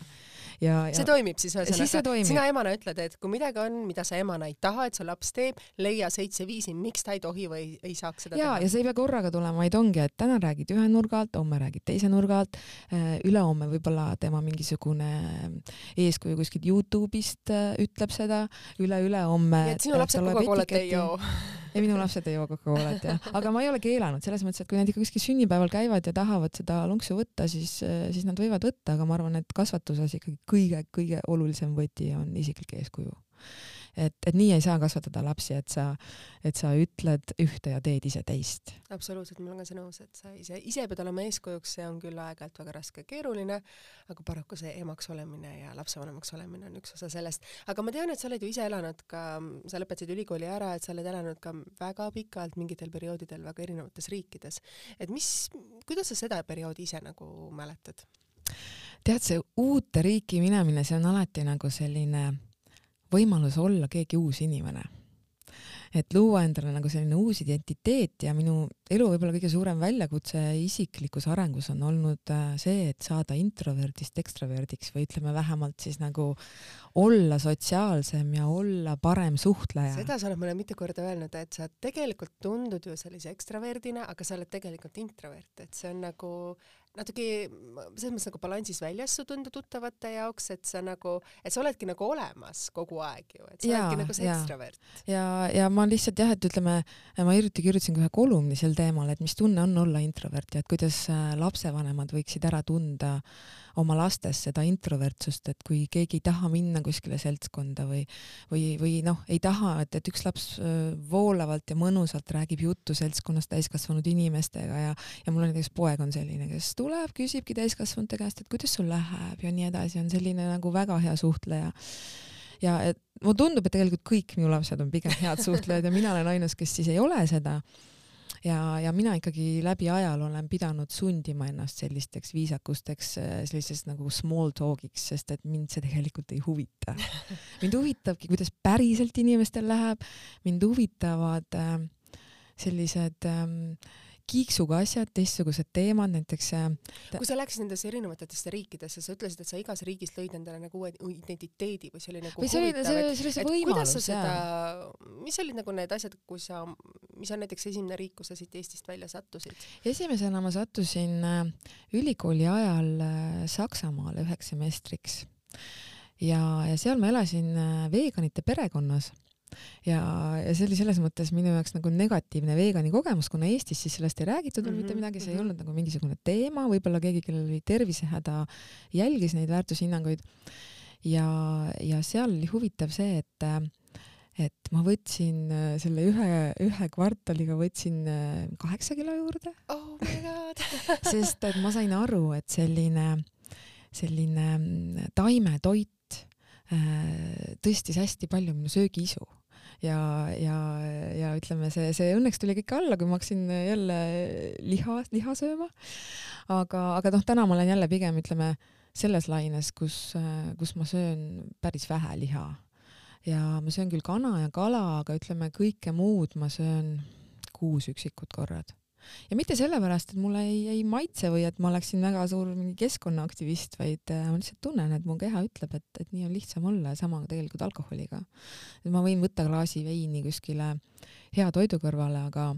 S2: ja, ja.
S1: see toimib siis ühesõnaga, sina emana ütled, et kui midagi on, mida sa emana ei taha, et su laps teeb, leia seitse viisi, miks ta ei tohi või ei, ei saaks seda
S2: ja, teha. ja see ei pea korraga tulema, vaid ongi, et täna räägid ühe nurga alt, homme räägid teise nurga alt, äh, ülehomme võib-olla tema mingisugune eeskuju kuskilt Youtube'ist äh, ütleb seda, üle-ülehomme.
S1: nii et sinu lapsed Coca-Colat ei joo
S2: ei, minu lapsed ei joo Coca-Colat jah, aga ma ei ole keelanud selles mõttes, et kui nad ikka kuskil sünnipäeval käivad ja tahavad seda lonksu võtta, siis, siis nad võivad võtta, aga ma arvan, et kasvatuses ikkagi kõige-kõige olulisem võti on isiklik eeskuju et, et nii ei saa kasvatada lapsi, et sa, et sa ütled ühte ja teed ise teist.
S1: absoluutselt, ma olen ka nõus, et sa ise, ise pead olema eeskujuks, see on küll aeg-ajalt väga raske ja keeruline, aga paraku see emaks olemine ja lapsevanemaks olemine on üks osa sellest. aga ma tean, et sa oled ju ise elanud ka, sa lõpetasid ülikooli ära, et sa oled elanud ka väga pikalt mingitel perioodidel väga erinevates riikides. et mis, kuidas sa seda perioodi ise nagu mäletad?
S2: tead, see uute riiki minemine, see on alati nagu selline võimalus olla keegi uus inimene. et luua endale nagu selline uus identiteet ja minu elu võib-olla kõige suurem väljakutse isiklikus arengus on olnud äh, see, et saada introverdist ekstraverdiks või ütleme vähemalt siis nagu olla sotsiaalsem ja olla parem suhtleja.
S1: seda sa oled mulle mitu korda öelnud, et sa tegelikult tundud ju sellise ekstraverdina, aga sa oled tegelikult introvert, et see on nagu natuke selles mõttes nagu balansis väljas su tunda tuttavate jaoks, et sa nagu, et sa oledki nagu olemas kogu aeg ju, et sa ja, oledki nagu see ekstravert.
S2: ja, ja ma lihtsalt jah, et ütleme, ma hiljuti kirjutasin ka ühe kolumni sel teemal, et mis tunne on olla introvert ja et kuidas äh, lapsevanemad võiksid ära tunda äh, oma lastes seda introvertsust, et kui keegi ei taha minna kuskile seltskonda või, või, või noh, ei taha, et, et üks laps voolavalt ja mõnusalt räägib juttu seltskonnas täiskasvanud inimestega ja, ja mul on näiteks poeg on selline, kes tuleb, küsibki täiskasvanute käest, et kuidas sul läheb ja nii edasi, on selline nagu väga hea suhtleja. Ja et mulle tundub, et tegelikult kõik minu lapsed on pigem head suhtlejad ja mina olen ainus, kes siis ei ole seda ja, ja mina ikkagi läbi ajaloo olen pidanud sundima ennast sellisteks viisakusteks, äh, selliseks nagu small talk'iks, sest et mind see tegelikult ei huvita. mind huvitabki, kuidas päriselt inimestel läheb, mind huvitavad äh, sellised ähm, kiiksuga asjad, teistsugused teemad, näiteks äh,
S1: kui sa läksid nendesse erinevatesse riikidesse, sa ütlesid, et sa igas riigis lõid endale nagu uue identiteedi või see oli nagu
S2: või see oli, see, see oli see võimalus,
S1: jaa. mis olid nagu need asjad, kui sa, mis on näiteks esimene riik, kus sa siit Eestist välja sattusid?
S2: esimesena ma sattusin äh, ülikooli ajal äh, Saksamaale üheks semestriks ja, ja seal ma elasin veganite perekonnas ja, ja see oli selles mõttes minu jaoks nagu negatiivne veegani kogemus, kuna Eestis siis sellest ei räägitud veel mm -hmm, mitte mhm, midagi, see mm -hmm. ei mhm. olnud nagu mingisugune teema, võib-olla keegi, kellel oli tervisehäda, jälgis neid väärtushinnanguid. ja, ja seal oli huvitav see, et et ma võtsin äh, selle ühe, ühe kvartaliga võtsin äh, kaheksa kilo juurde
S1: oh.
S2: sest et ma sain aru, et selline, selline mm, taimetoit äh, tõstis hästi palju minu söögiisu ja, ja, ja ütleme, see, see õnneks tuli kõik alla, kui ma hakkasin jälle liha, liha sööma. aga, aga noh, täna ma olen jälle pigem ütleme selles laines, kus, kus ma söön päris vähe liha ja ma söön küll kana ja kala, aga ütleme, kõike muud ma söön kuus üksikut korrad ja mitte sellepärast, et mulle ei, ei maitse või et ma oleksin väga suur mingi keskkonnaaktivist, vaid äh, ma lihtsalt tunnen, et mu keha ütleb, et, et nii on lihtsam olla ja sama tegelikult alkoholiga. et ma võin võtta klaasi veini kuskile hea toidu kõrvale, aga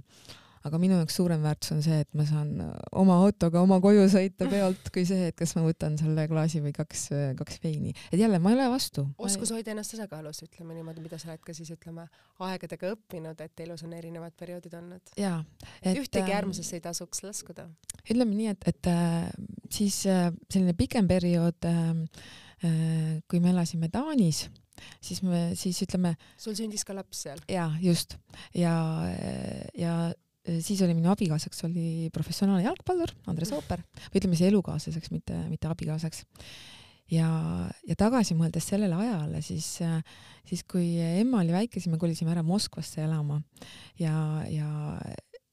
S2: aga minu jaoks suurem väärtus on see, et ma saan äh, oma autoga oma koju sõita peolt, kui see, et kas ma võtan selle klaasi või kaks, äh, kaks veini. et jälle, ma ei ole vastu.
S1: oskus hoida ennast tasakaalus, ütleme niimoodi, mida sa oled ka siis ütleme aegadega õppinud, et elus on erinevad perioodid olnud.
S2: jaa.
S1: et ühtegi ähm, äärmusesse ei tasuks laskuda.
S2: ütleme nii, et, et äh, siis selline pikem periood, kui me elasime Taanis siis me, siis ütleme.
S1: sul sündis ka laps seal?
S2: jaa, just. ja, ja siis oli minu abikaasaks oli professionaalne jalgpallur Andres Ooper ütleme siis elukaaslaseks, mitte, mitte abikaasaks. ja, ja tagasi mõeldes sellele ajale, siis, äh, siis kui emma oli väike, siis me kolisime ära Moskvasse elama ja, ja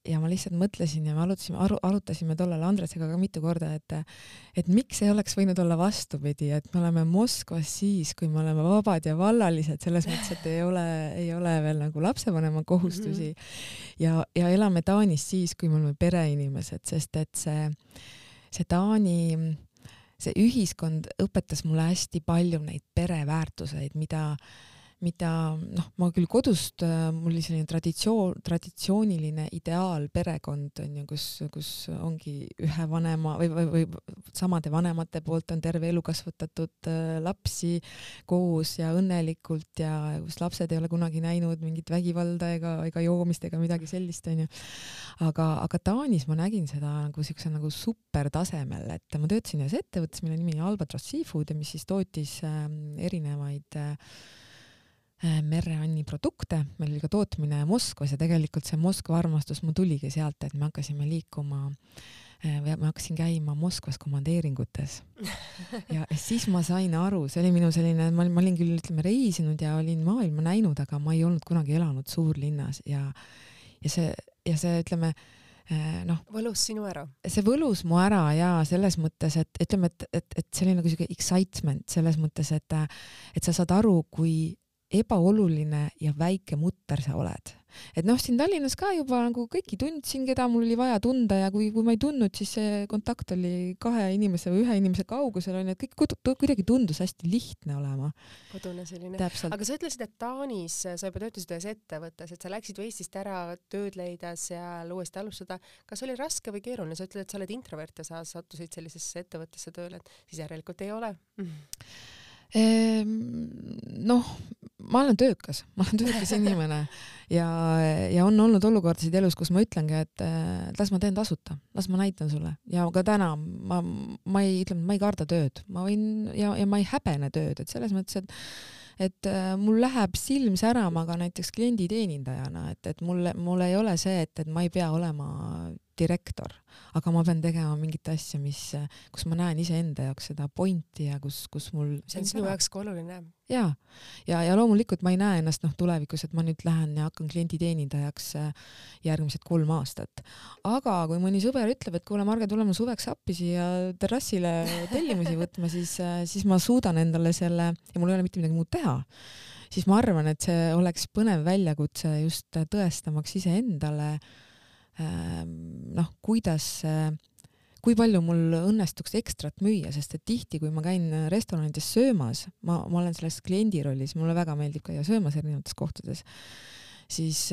S2: ja ma lihtsalt mõtlesin ja me arutasime, aru, arutasime tollal Andresega ka mitu korda, et et miks ei oleks võinud olla vastupidi, et me oleme Moskvas siis, kui me oleme vabad ja vallalised, selles mõttes, et ei ole, ei ole veel nagu lapsevanema kohustusi mm -hmm. ja, ja elame Taanis siis, kui me oleme pereinimesed, sest et see, see Taani, see ühiskond õpetas mulle hästi palju neid pereväärtuseid, mida mida noh, ma küll kodust, äh, mul oli selline traditsioon, traditsiooniline ideaal perekond on ju, kus, kus ongi ühe vanema või, või, või samade vanemate poolt on terve elu kasvatatud äh, lapsi koos ja õnnelikult ja kus lapsed ei ole kunagi näinud mingit vägivalda ega, ega joomist ega midagi sellist onju. aga, aga Taanis ma nägin seda nagu siukse nagu supertasemel, et ma töötasin ühes ettevõttes, mille nimi oli Albatross Seafood ja mis siis tootis äh, erinevaid äh, Äh, mereanni produkte, meil oli ka tootmine Moskvas ja tegelikult see Moskva armastus mul tuligi sealt, et me hakkasime liikuma äh, või ma hakkasin käima Moskvas komandeeringutes. ja siis ma sain aru, see oli minu selline, ma olin, ma olin küll ütleme reisinud ja olin maailma näinud, aga ma ei olnud kunagi elanud suurlinnas ja ja see ja see ütleme äh, noh.
S1: võlus sinu ära?
S2: see võlus mu ära ja selles mõttes, et ütleme, et, et, et see oli nagu siuke excitement selles mõttes, et, et sa saad aru, kui ebaoluline ja väike mutter sa oled. et noh, siin Tallinnas ka juba nagu kõiki tundsin, keda mul oli vaja tunda ja kui, kui ma ei tundnud, siis see kontakt oli kahe inimese või ühe inimese kaugusel onju, et kõik kuidagi tundus hästi lihtne olema.
S1: kodune selline. aga sa ütlesid, et Taanis sa juba töötasid ühes ettevõttes, et sa läksid ju Eestist ära tööd leida seal, uuesti alustada. kas oli raske või keeruline, sa ütled, et sa oled introvert ja sa sattusid sellisesse ettevõttesse tööle, et siis järelikult ei ole
S2: Ehm, noh, ma olen töökas, ma olen töökas inimene ja, ja on olnud olukordasid elus, kus ma ütlengi, et las ma teen tasuta, las ma näitan sulle. Ja ka täna ma, ma ei, ütleme, ma ei karda tööd, ma võin ja, ja ma ei häbene tööd, et selles mõttes, et et äh, mul läheb silm särama ka näiteks klienditeenindajana, et, et mul, mul ei ole see, et, et ma ei pea olema direktor, aga ma pean tegema mingit asja, mis, kus ma näen iseenda jaoks seda pointi ja kus, kus mul.
S1: see on sinu jaoks ka oluline.
S2: ja, ja, ja loomulikult ma ei näe ennast noh, tulevikus, et ma nüüd lähen ja hakkan klienditeenindajaks äh, järgmised kolm aastat. aga kui mõni sõber ütleb, et kuule, Marge, tule mul suveks appi siia terrassile tellimusi võtma, siis, äh, siis ma suudan endale selle ja mul ei ole mitte midagi muud teha siis ma arvan, et see oleks põnev väljakutse just tõestamaks iseendale äh, noh, kuidas, kui palju mul õnnestuks ekstrat müüa, sest et tihti, kui ma käin restoranides söömas, ma, ma olen selles kliendi rollis, mulle väga meeldib käia söömas erinevates kohtades, siis,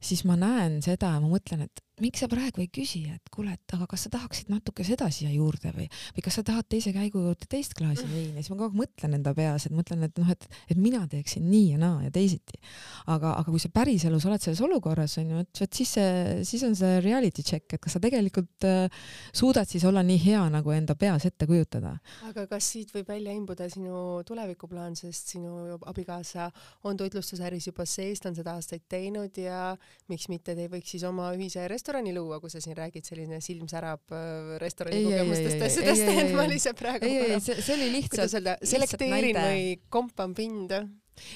S2: siis ma näen seda ma mõtlen, et miks sa praegu ei küsi, et kuule, et aga kas sa tahaksid natuke seda siia juurde või, või kas sa tahad teise käigu juurde teist klaasi mm. veini, siis ma kogu aeg mõtlen enda peas, et mõtlen, et noh, et, et mina teeksin nii ja naa ja teisiti. aga, aga kui sa päriselus oled selles olukorras onju, et vot siis see, siis on see reality check, et kas sa tegelikult äh, suudad siis olla nii hea, nagu enda peas ette kujutada.
S1: aga kas siit võib välja imbuda sinu tulevikuplaan, sest sinu abikaasa on toitlustusäris juba sees, ta on seda aastaid teinud ja miks mitte te võiks siis oma ühise restorani restorani luua, kui sa siin räägid, selline silm särab äh, restorani ei, kogemustest asjadest, et ma lihtsalt praegu
S2: ei, ei, see, see oli lihtsalt,
S1: kuidas öelda, selekteerin või kompan pinda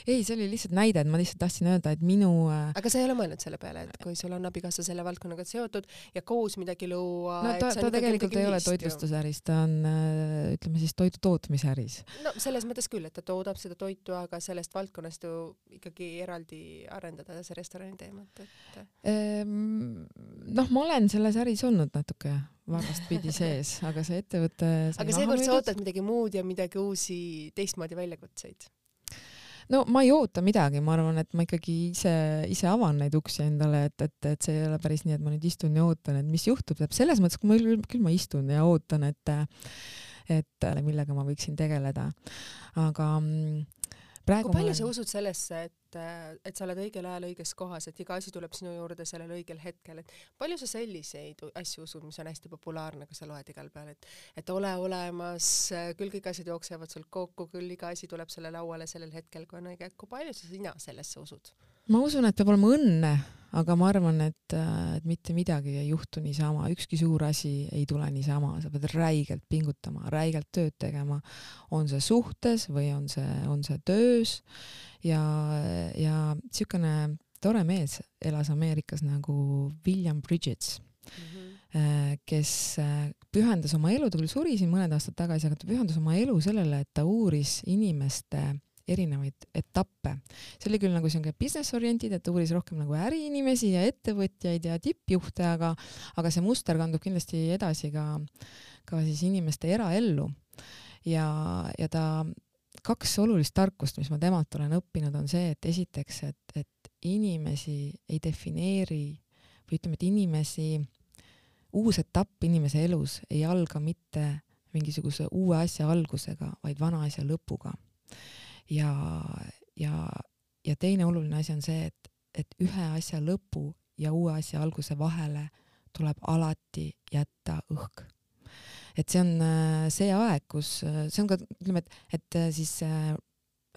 S2: ei, see oli lihtsalt näide, et ma lihtsalt tahtsin öelda, et minu
S1: äh, aga sa ei ole mõelnud selle peale, et kui sul on abikaasa selle valdkonnaga seotud ja koos midagi luua
S2: no ta, ta tegelikult ei ole toitlustusäris, ta on äh, ütleme siis toidu tootmise äris.
S1: no selles mõttes küll, et ta toodab seda toitu, aga sellest valdkonnast ju ikkagi eraldi arendada see restorani teemat, et
S2: ehm,. noh, ma olen selles äris olnud natuke vastpidi sees, aga see ettevõte
S1: aga seekord sa ootad midagi muud ja midagi uusi teistmoodi väljakutseid
S2: no ma ei oota midagi, ma arvan, et ma ikkagi ise, ise avan neid uksi endale, et, et, et see ei ole päris nii, et ma nüüd istun ja ootan, et mis juhtub, tähendab selles mõttes, kui ma küll, küll ma istun ja ootan, et et millega ma võiksin tegeleda. aga mm,
S1: praegu kui palju olen... sa usud sellesse, et, et sa oled õigel ajal õiges kohas, et iga asi tuleb sinu juurde sellel õigel hetkel, et palju sa selliseid asju usud, mis on hästi populaarne, kui sa loed igal peal, et et ole olemas, küll kõik asjad jooksevad sul kokku, küll iga asi tuleb selle lauale sellel hetkel, kui on õige, kui palju sa sina sellesse usud?
S2: Ma usun, et peab olema õnne, aga ma arvan, et, et mitte midagi ei juhtu niisama, ükski suur asi ei tule niisama, sa pead räigelt pingutama, räigelt tööd tegema, on see suhtes või on see, on see töös. Ja, ja niisugune tore mees elas Ameerikas nagu William Bridges mm, -hmm. kes pühendas oma elu, ta küll suri siin mõned aastad tagasi, aga ta pühendas oma elu sellele, et ta uuris inimeste erinevaid etappe. see oli küll nagu siuke business oriented, et uuris rohkem nagu äriinimesi ja ettevõtjaid ja tippjuhte, aga, aga see muster kandub kindlasti edasi ka, ka siis inimeste eraellu. ja, ja ta, kaks olulist tarkust, mis ma temalt olen õppinud, on see, et esiteks, et, et inimesi ei defineeri või ütleme, et inimesi, uus etapp inimese elus ei alga mitte mingisuguse uue asja algusega, vaid vana asja lõpuga ja, ja, ja teine oluline asi on see, et, et ühe asja lõpu ja uue asja alguse vahele tuleb alati jätta õhk. et see on äh, see aeg, kus, äh, see on ka, ütleme, et, et äh, siis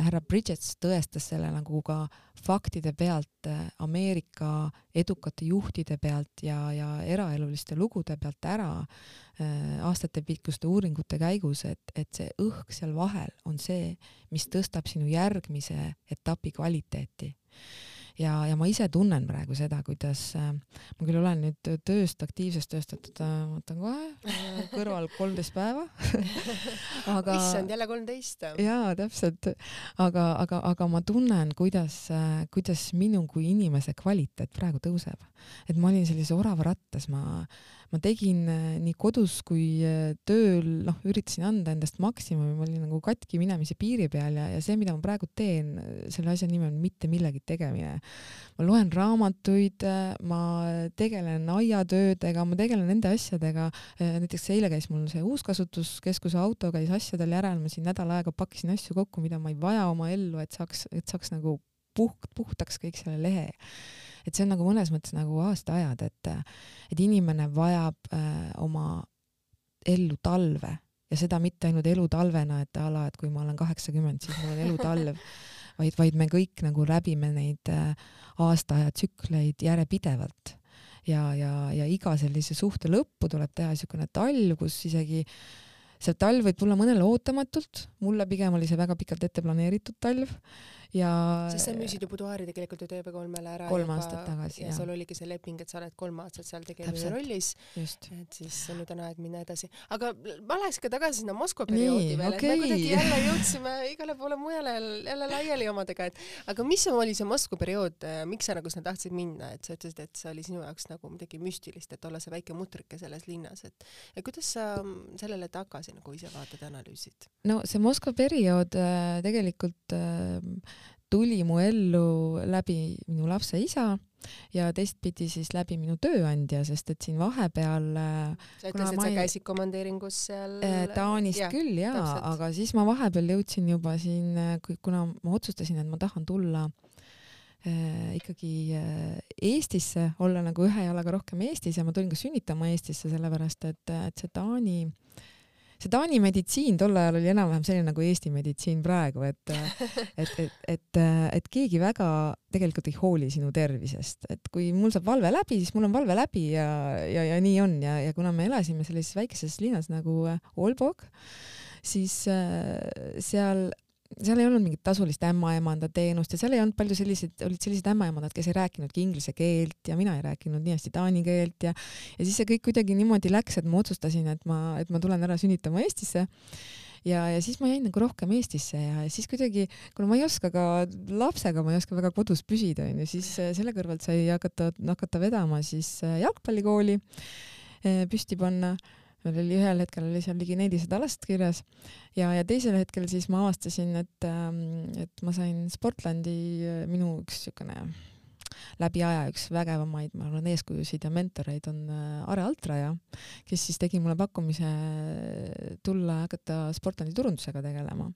S2: härra Bridges tõestas selle nagu ka faktide pealt, Ameerika edukate juhtide pealt ja, ja eraeluliste lugude pealt ära äh, aastatepikkuste uuringute käigus, et, et see õhk seal vahel on see, mis tõstab sinu järgmise etapi kvaliteeti ja, ja ma ise tunnen praegu seda, kuidas äh, ma küll olen nüüd tööst, aktiivsest tööst võtnud äh,, ma võtan kohe äh, kõrval kolmteist päeva
S1: aga issand, jälle kolmteist?
S2: jaa, täpselt. aga, aga, aga ma tunnen, kuidas äh,, kuidas minu kui inimese kvaliteet praegu tõuseb. et ma olin sellises oravarattas, ma ma tegin äh, nii kodus kui äh, tööl, noh, üritasin anda endast maksimumi, ma olin nagu katki minemise piiri peal ja, ja see, mida ma praegu teen, selle asja nimi on mitte millegi tegemine. Ma loen raamatuid, äh, ma tegelen aiatöödega, ma tegelen nende asjadega, näiteks eile käis mul see uuskasutuskeskuse auto käis asjadel järel, ma siin nädal aega pakkisin asju kokku, mida ma ei vaja oma ellu, et saaks, et saaks nagu puht, puhtaks kõik selle lehe. Et see on nagu mõnes mõttes nagu aastaajad, et, et inimene vajab äh, oma ellu talve. Ja seda mitte ainult elutalvena, et a la, et kui ma olen kaheksakümmend, siis mul on elutalv, vaid, vaid me kõik nagu läbime neid äh, aastaaja tsükleid järjepidevalt. Ja, ja, ja iga sellise suhte lõppu tuleb teha niisugune talv, kus isegi see talv võib tulla mõnele ootamatult, mulle pigem oli see väga pikalt ette planeeritud talv ja
S1: sest sa müüsid ju Buduaari tegelikult ju TV3-le ära
S2: kolm juba, aastat tagasi
S1: ja, sul oligi see leping, et sa oled kolm aastat seal tegelase rollis. et siis nüüd on aeg minna edasi. aga ma läheks ka tagasi sinna Moskva perioodi veel okay., et me kuidagi jälle jõudsime igale poole mujale jälle laiali omadega, et aga mis oli see Moskva periood, miks sa nagu sinna tahtsid minna, et sa ütlesid, et see oli sinu jaoks nagu midagi müstilist, et olla see väike mutrike selles linnas, et ja kuidas sa sellele tagasi nagu ise vaatad ja analüüsid?
S2: no see Moskva periood äh, tegelikult äh, tuli mu ellu läbi minu lapse isa ja teistpidi siis läbi minu tööandja, sest et siin vahepeal
S1: äh, sa ütlesid, et sa käisid komandeeringus seal
S2: äh, Taanist ja, küll jaa, aga siis ma vahepeal jõudsin juba siin, äh, kuna ma otsustasin, et ma tahan tulla äh, ikkagi äh, Eestisse, olla nagu ühe jalaga rohkem Eestis ja ma tulin ka sünnitama Eestisse, sellepärast et, et see Taani äh, see Taani meditsiin tol ajal oli enam-vähem selline nagu Eesti meditsiin praegu, et, et, et, et, et keegi väga tegelikult ei hooli sinu tervisest, et kui mul saab valve läbi, siis mul on valve läbi ja, ja, ja nii on. Ja, ja kuna me elasime sellises väikeses linnas nagu Olbog, siis äh, seal seal ei olnud mingit tasulist ämmaemanda teenust ja seal ei olnud palju selliseid, olid sellised ämmaemandad, kes ei rääkinudki inglise keelt ja mina ei rääkinud nii hästi taani keelt ja ja siis see kõik kuidagi niimoodi läks, et ma otsustasin, et ma, et ma tulen ära sünnitama Eestisse. Ja, ja siis ma jäin nagu rohkem Eestisse ja siis kuidagi, kuna ma ei oska ka lapsega, ma ei oska väga kodus püsida, onju, siis selle kõrvalt sai hakata, hakata vedama siis jalgpallikooli eh, püsti panna meil oli ühel hetkel oli seal ligi nelisada last kirjas ja, ja teisel hetkel siis ma avastasin, et, ähm, et ma sain Sportlandi, äh, minu üks niisugune läbi aja üks vägevamaid, ma arvan, eeskujusid ja mentoreid on äh, Are Altraja, kes siis tegi mulle pakkumise tulla hakata Sportlandi turundusega tegelema.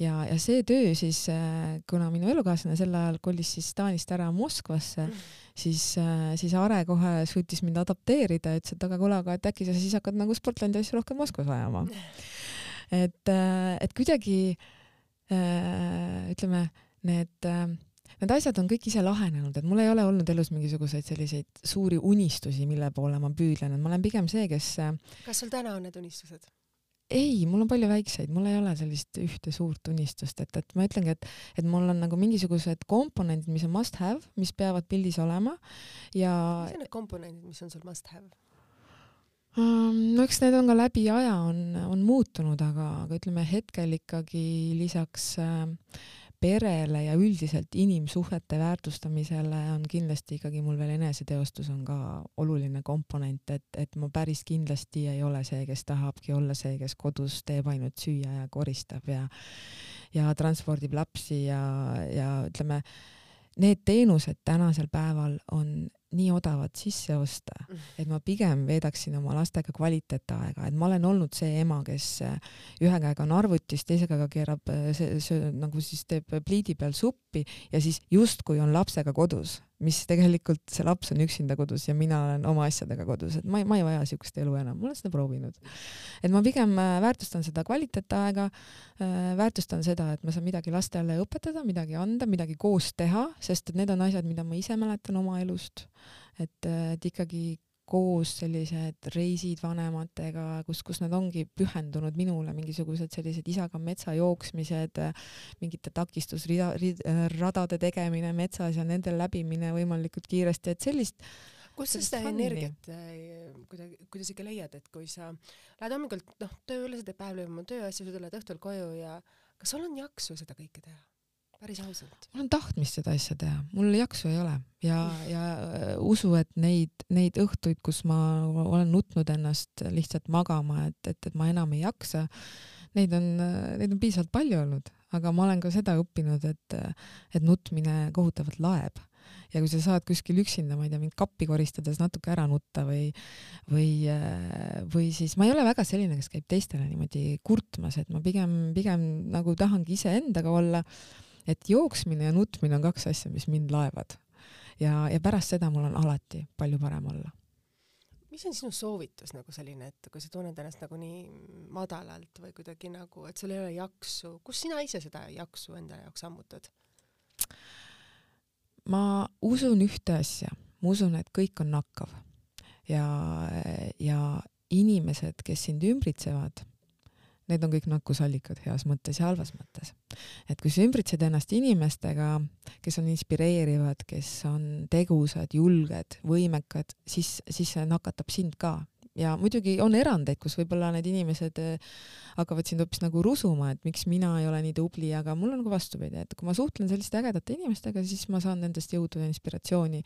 S2: ja, ja see töö siis, äh, kuna minu elukaaslane sel ajal kolis siis Taanist ära Moskvasse mm., siis, äh, siis Are kohe suutis mind adapteerida, ütles, et aga kuule, aga et äkki sa siis hakkad nagu Sportlandi asju rohkem Moskvas ajama. et, et kuidagi ütleme, need need asjad on kõik ise lahenenud, et mul ei ole olnud elus mingisuguseid selliseid suuri unistusi, mille poole ma püüdlen, et ma olen pigem see, kes. Äh,
S1: kas sul täna on need unistused?
S2: ei, mul on palju väikseid, mul ei ole sellist ühte suurt unistust, et, et ma ütlengi, et, et mul on nagu mingisugused komponendid, mis on must have, mis peavad pildis olema ja.
S1: mis on need komponendid, mis on sul must have?
S2: No eks need on ka läbi aja on, on muutunud, aga, aga ütleme hetkel ikkagi lisaks äh, perele ja üldiselt inimsuhete väärtustamisele on kindlasti ikkagi mul veel eneseteostus on ka oluline komponent, et, et ma päris kindlasti ei ole see, kes tahabki olla see, kes kodus teeb ainult süüa ja koristab ja ja transpordib lapsi ja, ja ütleme, need teenused tänasel päeval on nii odavat sisse osta, mm. et ma pigem veedaksin oma lastega kvaliteetaega, et ma olen olnud see ema, kes äh, ühe käega on arvutis, teise käega keerab see, see nagu siis teeb pliidi peal suppi ja siis justkui on lapsega kodus, mis tegelikult see laps on üksinda kodus ja mina olen oma asjadega kodus, et ma ei, ma ei vaja siukest elu enam, ma olen seda proovinud. et ma pigem väärtustan seda kvaliteetaega, väärtustan seda, et ma saan midagi lastele õpetada, midagi anda, midagi koos teha, sest et need on asjad, mida ma ise mäletan oma elust et, et ikkagi koos sellised reisid vanematega, kus, kus nad ongi pühendunud minule, mingisugused sellised isaga metsa jooksmised, mingite takistusrida, radade tegemine metsas ja nende läbimine võimalikult kiiresti, et sellist
S1: kust sa seda energiat äh, kuidagi, kuidas ikka leiad, et kui sa lähed hommikul noh tööle, sa teed päev läbi oma tööasju, sa tuled õhtul koju ja kas sul on jaksu seda kõike teha? Päris ausalt.
S2: mul on tahtmist seda asja teha, mul jaksu ei ole. Ja, ja äh, usu, et neid, neid õhtuid, kus ma olen nutnud ennast lihtsalt magama, et, et, et ma enam ei jaksa, neid on, neid on piisavalt palju olnud, aga ma olen ka seda õppinud, et, et nutmine kohutavalt laeb. Ja kui sa saad kuskil üksinda, ma ei tea, mingit kappi koristades natuke ära nutta või, või, äh, või siis ma ei ole väga selline, kes käib teistele niimoodi kurtmas, et ma pigem, pigem nagu tahangi iseendaga olla et jooksmine ja nutmine on kaks asja, mis mind laevad. ja, ja pärast seda mul on alati palju parem olla.
S1: mis on sinu soovitus nagu selline, et kui sa tunned ennast nagu nii madalalt või kuidagi nagu, et sul ei ole jaksu, kus sina ise seda jaksu enda jaoks ammutad?
S2: ma usun ühte asja, ma usun, et kõik on nakkav ja, ja inimesed, kes sind ümbritsevad need on kõik nakkusallikad heas mõttes ja halvas mõttes. et kui sa ümbritsed ennast inimestega, kes on inspireerivad, kes on tegusad, julged, võimekad, siis, siis see nakatab sind ka ja muidugi on erandeid, kus võib-olla need inimesed äh, hakkavad sind hoopis nagu rusuma, et miks mina ei ole nii tubli, aga mul on ka vastupidi, et kui ma suhtlen selliste ägedate inimestega, siis ma saan nendest jõudu ja inspiratsiooni.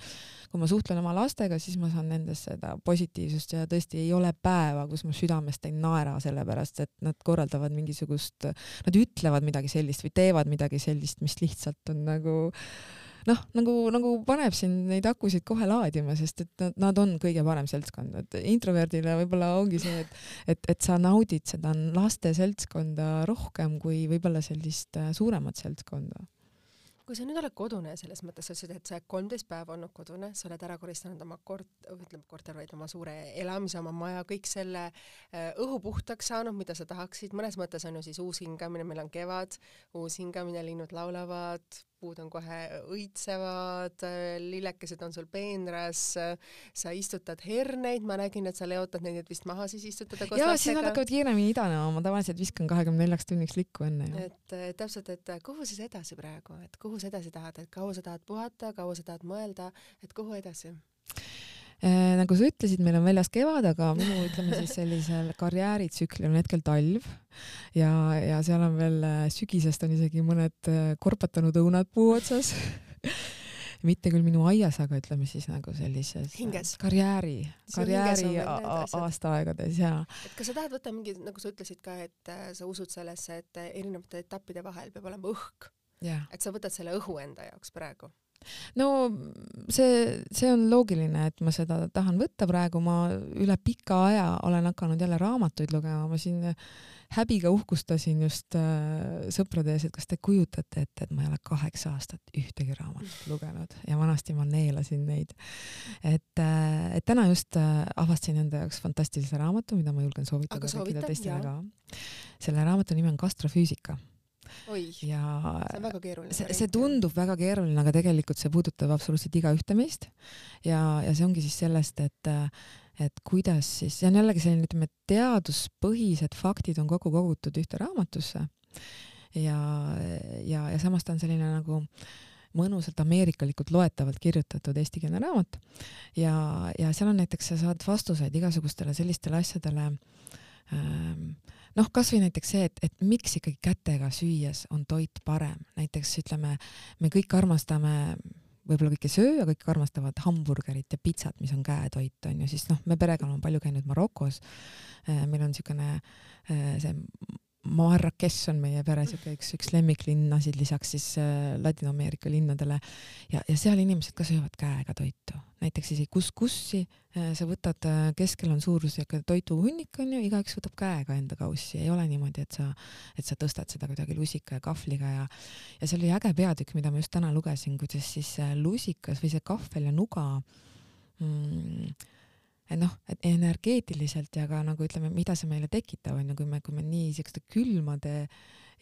S2: kui ma suhtlen oma lastega, siis ma saan nendest seda positiivsust ja tõesti ei ole päeva, kus ma südamest ei naera, sellepärast et nad korraldavad mingisugust, nad ütlevad midagi sellist või teevad midagi sellist, mis lihtsalt on nagu noh, nagu, nagu paneb sind neid akusid kohe laadima, sest et nad, on kõige parem seltskond, et introverdile võib-olla ongi see, et, et, et sa naudid seda laste seltskonda rohkem kui võib-olla sellist äh, suuremat seltskonda.
S1: Kui sa nüüd oled kodune selles mõttes, sa ütlesid, et sa oled kolmteist päeva olnud kodune, sa oled ära koristanud oma kort-, ütleme korter, vaid oma suure elamise, oma maja, kõik selle äh, õhu puhtaks saanud, mida sa tahaksid, mõnes mõttes on ju siis uus hingamine, meil on kevad, uus hingamine, linnud laulavad, puud on kohe õitsevad, lillekesed on sul peenras, sa istutad herneid, ma nägin, et sa leotad neid, et vist maha siis istutada koos
S2: jaa, siis nad hakkavad kiiremini idanema, ma tavaliselt viskan kahekümne neljaks tunniks likku enne
S1: et eh, täpselt, et kuhu siis edasi praegu, et kuhu sa edasi tahad, et kaua sa tahad puhata, kaua sa tahad mõelda, et kuhu edasi?
S2: Eh, nagu sa ütlesid, meil on väljas kevad, aga minu ütleme siis sellisel karjääritsüklil on hetkel talv ja, ja seal on veel eh, sügisest on isegi mõned eh, korpatanud õunad puu otsas. mitte küll minu aias, aga ütleme siis nagu sellises
S1: Hinges.
S2: karjääri, karjääri aastaaegades ja
S1: et kas sa tahad võtta mingi, nagu sa ütlesid ka, et sa usud sellesse, et erinevate etappide vahel peab olema õhk,
S2: ja
S1: et sa võtad selle õhu enda jaoks praegu.
S2: No see, see on loogiline, et ma seda tahan võtta praegu, ma üle pika aja olen hakanud jälle raamatuid lugema, ma siin häbiga uhkustasin just äh, sõprade ees, et kas te kujutate ette, et ma ei ole kaheksa aastat ühtegi raamatut lugenud? Ja vanasti ma neelasin neid. et äh,, et täna just äh, avastasin enda jaoks fantastilise raamatu, mida ma julgen soovitada kõikidele teistele ka. selle raamatu nimi on Gastrofüüsika
S1: oi,
S2: ja
S1: see on väga keeruline.
S2: see, see. tundub väga keeruline, aga tegelikult see puudutab absoluutselt igaühte meist ja, ja see ongi siis sellest, et et kuidas siis, see on jällegi selline, ütleme, teaduspõhised faktid on kokku kogutud ühte raamatusse ja, ja, ja samas ta on selline nagu mõnusalt ameerikalikult loetavalt kirjutatud eestikeelne raamat ja, ja seal on näiteks, sa saad vastuseid igasugustele sellistele asjadele ähm, noh, kasvõi näiteks see, et, et miks ikkagi kätega süües on toit parem, näiteks ütleme, me kõik armastame võib-olla kõik ei söö, aga kõik armastavad hamburgerit ja pitsat, mis on käetoit, on ju, siis noh, me perega oleme palju käinud Marokos. meil on niisugune äh, see Marrakech on meie pere siuke üks, üks lemmiklinnasid lisaks siis äh, Ladina-Ameerika linnadele. Ja, ja seal inimesed ka söövad käega toitu, näiteks isegi kuskussi äh, sa võtad, keskel on suur siuke toiduhunnik onju, igaüks võtab käega enda kaussi, ei ole niimoodi, et sa, et sa tõstad seda kuidagi lusika ja kahvliga ja ja see oli äge peatükk, mida ma just täna lugesin, kuidas siis äh, lusikas või see kahvel ja nuga mm, et noh, et energeetiliselt ja ka nagu ütleme, mida see meile tekitab, on ju, kui me, kui me nii siukeste külmade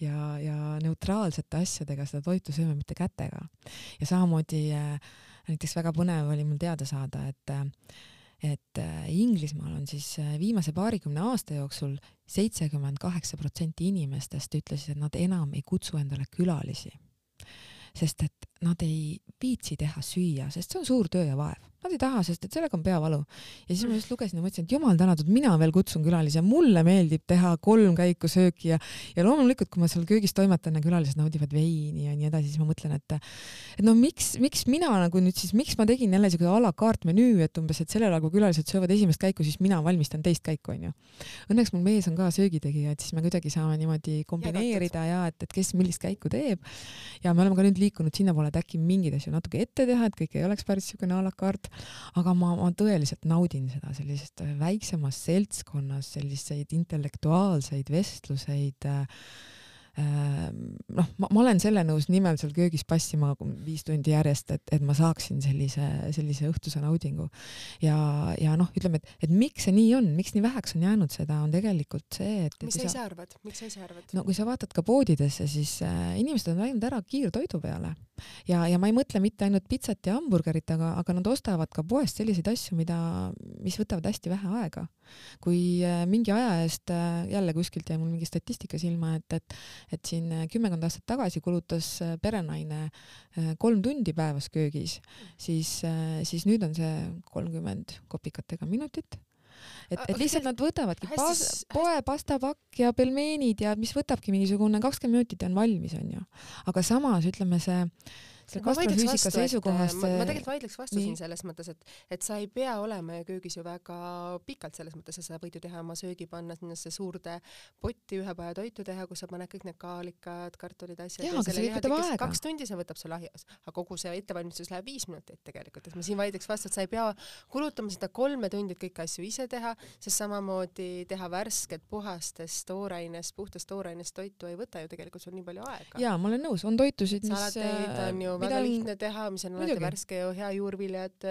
S2: ja, ja neutraalsete asjadega seda toitu sööme, mitte kätega. ja samamoodi äh, näiteks väga põnev oli mul teada saada, et äh, et äh, Inglismaal on siis viimase paarikümne aasta jooksul seitsekümmend kaheksa protsenti inimestest ütlesid, et nad enam ei kutsu endale külalisi. sest et nad ei viitsi teha süüa, sest see on suur töö ja vaev. Nad ei taha, sest et sellega on peavalu. ja siis ma just lugesin ja mõtlesin, et jumal tänatud, mina veel kutsun külalisi ja mulle meeldib teha kolm käiku sööki ja ja loomulikult, kui ma seal köögis toimetan ja külalised naudivad veini ja nii edasi, siis ma mõtlen, et et no miks, miks mina nagu nüüd siis, miks ma tegin jälle siuke a la carte menüü, et umbes, et sellel ajal, kui külalised söövad esimest käiku, siis mina valmistan teist käiku, onju. Õnneks mul mees on ka söögitegija, et siis me kuidagi saame niimoodi kombineerida ja et, et kes millist käiku teeb. ja me oleme ka nüüd liikunud sinnapoole, et äkki mingeid asju natuke ette teha, et kõik ei oleks päris siukene a la carte, aga ma, ma tõeliselt naudin seda sellisest väiksemas seltskonnas selliseid intellektuaalseid vestluseid äh, noh, ma, ma olen selle nõus nimel seal köögis passima viis tundi järjest, et, et ma saaksin sellise, sellise õhtuse naudingu. ja, ja noh, ütleme, et, et miks see nii on, miks nii väheks on jäänud seda, on tegelikult see, et.
S1: mis sa ise arvad, miks sa ise arvad?
S2: no kui sa vaatad ka poodidesse, siis äh, inimesed on läinud ära kiirtoidu peale ja, ja ma ei mõtle mitte ainult pitsat ja hamburgerit, aga, aga nad ostavad ka poest selliseid asju, mida, mis võtavad hästi vähe aega. kui äh, mingi aja eest äh, jälle kuskilt jäi mul mingi statistika silma, et, et, et siin äh, kümmekond aastat tagasi kulutas perenaine kolm tundi päevas köögis, siis, siis nüüd on see kolmkümmend kopikatega minutit et,
S1: Aga
S2: et lihtsalt nad võtavadki pas, poe pastapakk ja pelmeenid ja mis võtabki mingisugune kakskümmend minutit ja on valmis, onju. aga samas ütleme see
S1: ma vaidleks vastu, et
S2: seisukohast
S1: ma, ma tegelikult vaidleks vastu
S2: nii.
S1: siin selles mõttes, et, et sa ei pea olema ju köögis ju väga pikalt selles mõttes, et sa võid ju teha oma söögi panna sinnasse suurde potti ühe päeva toitu teha, kus sa paned kõik need kaalikad, kartulid, asjad
S2: Jaa, aga see võtab aega.
S1: kaks tundi see võtab sul ahjas, aga kogu see ettevalmistus läheb viis minutit tegelikult, et ma siin vaidleks vastu, et sa ei pea kulutama seda kolme tundi, et kõiki asju ise teha, sest samamoodi teha värsket, puhastest toorainest, puhtast toorainest toitu ei võta ju tegelikult sul nii palju aega.
S2: jaa, ma olen nõus, on toitusid, mis
S1: salateid on ju väga
S2: pidan-
S1: lihtne. teha, mis on alati värske ja hea juurviljad,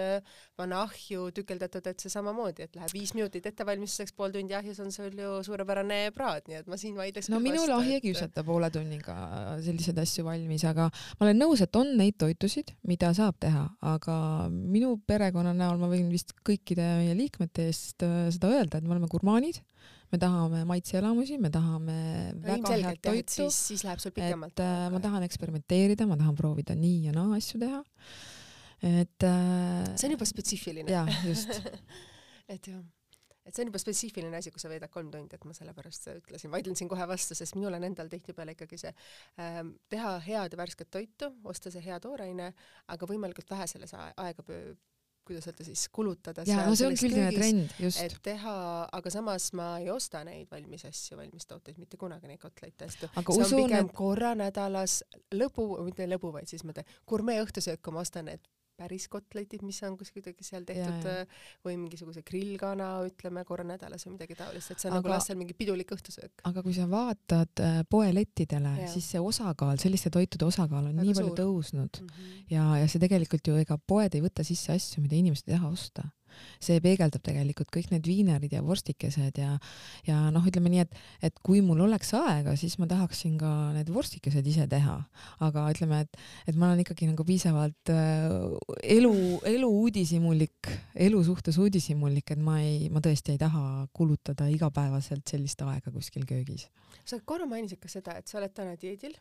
S1: panna ahju tükeldatud, et see samamoodi, et läheb viis minutit ettevalmistuseks, pool tundi ahjus on sul ju suurepärane praad, nii et ma siin vaidleks
S2: no minul ahi ei kiusata poole tunniga selliseid asju valmis, aga ma olen nõus, et on neid toitusid, mida saab teha, aga minu perekonna näol ma võin vist kõikide meie liikmete eest äh, seda öelda, et me oleme gurmaanid, me tahame maitseelamusi, me tahame väga head
S1: jah,
S2: toitu
S1: siis, siis läheb sul pikemalt
S2: et äh, ma tahan eksperimenteerida, ma tahan proovida nii ja naa asju teha. et äh,
S1: see on juba spetsiifiline.
S2: jaa, just.
S1: et jah, et see on juba spetsiifiline asi, kui sa veedad kolm tundi, et ma sellepärast ütlesin, vaidlen siin kohe vastu, sest minul on endal tihtipeale ikkagi see ähm, teha head ja värsket toitu, osta see hea tooraine, aga võimalikult vähe selles aega, kuidas öelda siis, kulutada.
S2: ja no see on üldine trend, just
S1: et. teha, aga samas ma ei osta neid valmis asju, valmis tooteid, mitte kunagi neid kotleid
S2: aga
S1: see on
S2: usun,
S1: pigem
S2: et
S1: korra nädalas lõbu, mitte lõbu, vaid siis ma teen gurmee õhtusöök, kui ma ostan need päris kotletid, mis on kuidagi seal tehtud
S2: Jaa,
S1: ja, või mingisuguse grillkana, ütleme korra nädalas või midagi taolist, et see on
S2: Aga-
S1: nagu lastel mingi pidulik õhtusöök.
S2: aga kui sa vaatad äh, poelettidele siis see osakaal, selliste toitude osakaal on
S1: Väga
S2: nii palju
S1: suur.
S2: tõusnud
S1: Mm -hmm.
S2: ja, ja see tegelikult ju ega poed ei võta sisse asju, mida inimesed ei taha osta. See peegeldab tegelikult kõik need viinerid ja vorstikesed ja, ja noh, ütleme nii, et, et kui mul oleks aega, siis ma tahaksin ka need vorstikesed ise teha, aga ütleme, et, et ma olen ikkagi nagu piisavalt äh, elu, elu uudishimulik, elu suhtes uudishimulik, et ma ei, ma tõesti ei taha kulutada igapäevaselt sellist aega kuskil köögis.
S1: Sa korra mainisid ka seda, et sa oled täna dieedil,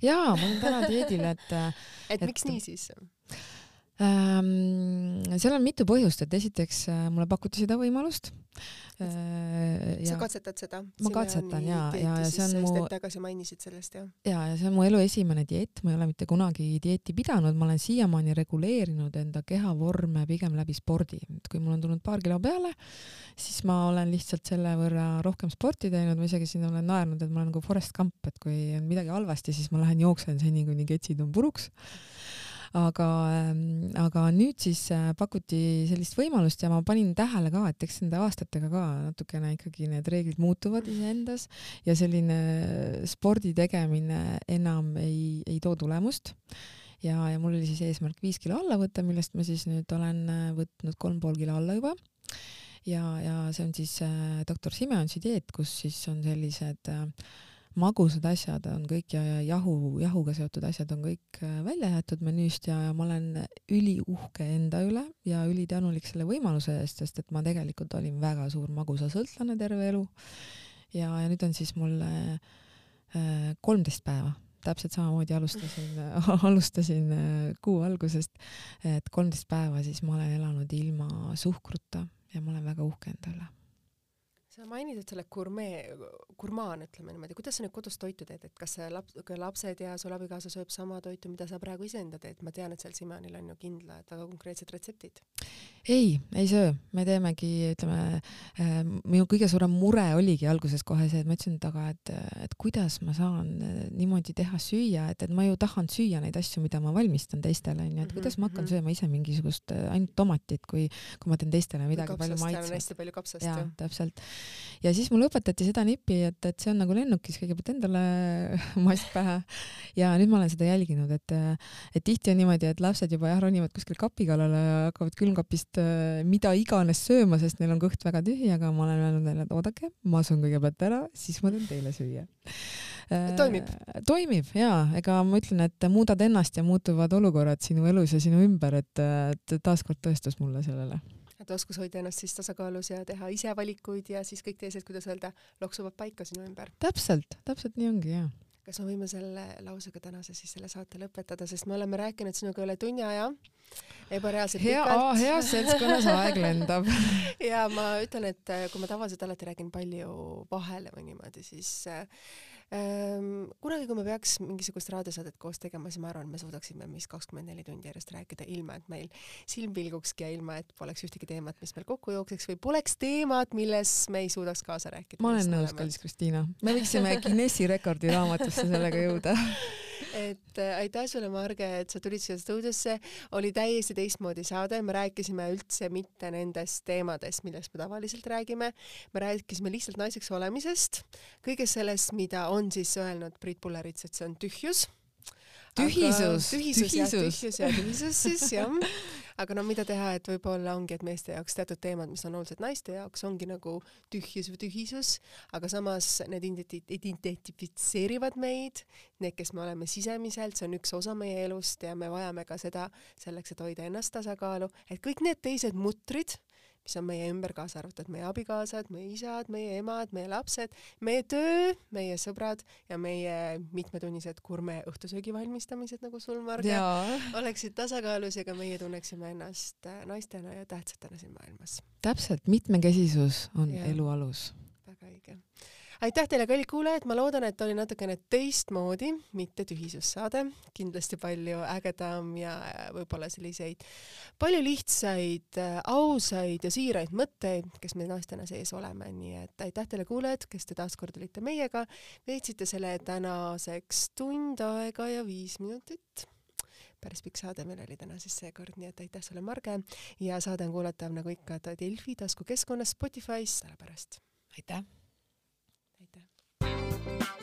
S2: jaa, ma olen täna dieedil, et
S1: et,
S2: Et-
S1: et miks nii siis?
S2: Ähm, seal on mitu põhjust, et esiteks äh, mulle pakuti seda võimalust äh,.
S1: sa
S2: ja,
S1: katsetad seda?
S2: Ma katsetan jaa, ja- ja see on mu-
S1: hetk tagasi mainisid sellest jah.
S2: ja, ja see on mu elu esimene dieet, ma ei ole mitte kunagi dieeti pidanud, ma olen siiamaani reguleerinud enda kehavorme pigem läbi spordi, et kui mul on tulnud paar kilo peale, siis ma olen lihtsalt selle võrra rohkem sporti teinud, ma isegi siin olen naernud, et ma olen nagu Forest Gump, et kui on midagi halvasti, siis ma lähen jooksen seni, kuni ketsid on puruks aga, aga nüüd siis äh, pakuti sellist võimalust ja ma panin tähele ka, et eks nende aastatega ka natukene ikkagi need reeglid muutuvad iseendas ja selline spordi tegemine enam ei, ei too tulemust ja, ja mul oli siis eesmärk viis kilo alla võtta, millest ma siis nüüd olen äh, võtnud kolm pool kilo alla juba. ja, ja see on siis äh, doktor Simeonsi dieet, kus siis on sellised äh, magusad asjad on kõik ja, ja jahu, jahuga seotud asjad on kõik äh, välja jäetud menüüst ja, ja ma olen üliuhke enda üle ja ülitänulik selle võimaluse eest, sest et ma tegelikult olin väga suur magusasõltlane terve elu. ja, ja nüüd on siis mul kolmteist päeva täpselt samamoodi alustasin, alustasin äh, kuu algusest, et kolmteist päeva siis ma olen elanud ilma suhkruta ja ma olen väga uhke enda üle
S1: sa mainid, et sa oled gurmee, gurmaan, ütleme niimoodi, kuidas sa nüüd kodus toitu teed, et kas laps, lapsed ja sul abikaasa sööb sama toitu, mida sa praegu iseenda teed, ma tean, et seal Simonil on ju kindlad väga konkreetsed retseptid.
S2: ei, ei söö, me teemegi, ütleme äh,, minu kõige suurem mure oligi alguses kohe see, et ma ütlesin taga, et, et kuidas ma saan äh, niimoodi teha süüa, et, et ma ju tahan süüa neid asju, mida ma valmistan teistele onju, et kuidas ma hakkan
S1: Mhm, mhm.
S2: sööma ise mingisugust äh, ainult tomatit, kui, kui ma teen teistele midagi palju
S1: on
S2: maitsevat.
S1: hästi palju kapsast ju.,
S2: täpselt. Ja siis mulle õpetati seda nippi, et, et see on nagu lennukis, kõigepealt endale mask pähe ja nüüd ma olen seda jälginud, et, et tihti on niimoodi, et lapsed juba jah ronivad kuskil kapi kallale ja hakkavad külmkapist äh, mida iganes sööma, sest neil on kõht väga tühi, aga ma olen öelnud neile, et oodake, ma söön kõigepealt ära, siis ma teen teile süüa.
S1: Toimib.
S2: toimib jaa, ega ma ütlen, et muudad ennast ja muutuvad olukorrad sinu elus ja sinu ümber, et, et taaskord tõestus mulle sellele
S1: et oskus hoida ennast siis tasakaalus ja teha ise valikuid ja siis kõik teised, kuidas öelda, loksuvad paika sinu ümber.
S2: täpselt, täpselt nii ongi jaa.
S1: kas me võime selle lausega tänase siis selle saate lõpetada, sest me oleme rääkinud sinuga üle tunni aja, ebareaalselt
S2: hea,
S1: pikalt
S2: heas seltskonnas aeg lendab.
S1: ja ma ütlen, et äh, kui ma tavaliselt alati räägin palju vahele või niimoodi, siis äh, kunagi, kui me peaks mingisugust raadiosaadet koos tegema, siis ma arvan, me suudaksime vist kakskümmend neli tundi järjest rääkida, ilma et meil silm pilgukski ja ilma, et poleks ühtegi teemat, mis meil kokku jookseks või poleks teemat, milles me ei suudaks kaasa rääkida.
S2: ma olen nõus, kallis Kristiina. me võiksime Guinessi rekordi raamatusse sellega jõuda.
S1: et äh, aitäh sulle, Marge, et sa tulid siia stuudiosse, oli täiesti teistmoodi saade, me rääkisime üldse mitte nendest teemadest, millest me tavaliselt räägime, me rääkisime lihtsalt naiseks olemisest, kõigest sellest, mida on siis öelnud Priit Pullerits, et see on tühjus,
S2: tühisus,
S1: tühisus, tühisus. tühisus ja tühisus siis jah. aga no mida teha, et võib-olla ongi, et meeste jaoks teatud teemad, mis on olulised naiste jaoks, ongi nagu tühjus või tühisus, aga samas need identifitseerivad meid, need, kes me oleme sisemiselt, see on üks osa meie elust ja me vajame ka seda selleks, et hoida ennast tasakaalu, et kõik need teised mutrid mis on meie ümber, kaasa arvatud meie abikaasad, meie isad, meie emad, meie lapsed, meie töö, meie sõbrad ja meie mitmetunnised gurme õhtusöögi valmistamised, nagu sul, Marge, oleksid tasakaalus ja ka meie tunneksime ennast äh, naistena ja tähtsatena siin maailmas.
S2: täpselt, mitmekesisus on ja. elu alus.
S1: väga õige aitäh teile, kallid kuulajad, ma loodan, et oli natukene teistmoodi, mitte tühisussaade, kindlasti palju ägedam ja võib-olla selliseid palju lihtsaid, ausaid ja siiraid mõtteid, kes me naistena sees oleme, nii et aitäh teile, kuulajad, kes te taaskord olite meiega, veetsite selle tänaseks tund aega ja viis minutit. Päris pikk saade meil oli täna siis seekord, nii et aitäh sulle, Marge, ja saade on kuulatav nagu ikka Delfi taskukeskkonnas Spotify's, selle pärast.
S2: aitäh! Bye.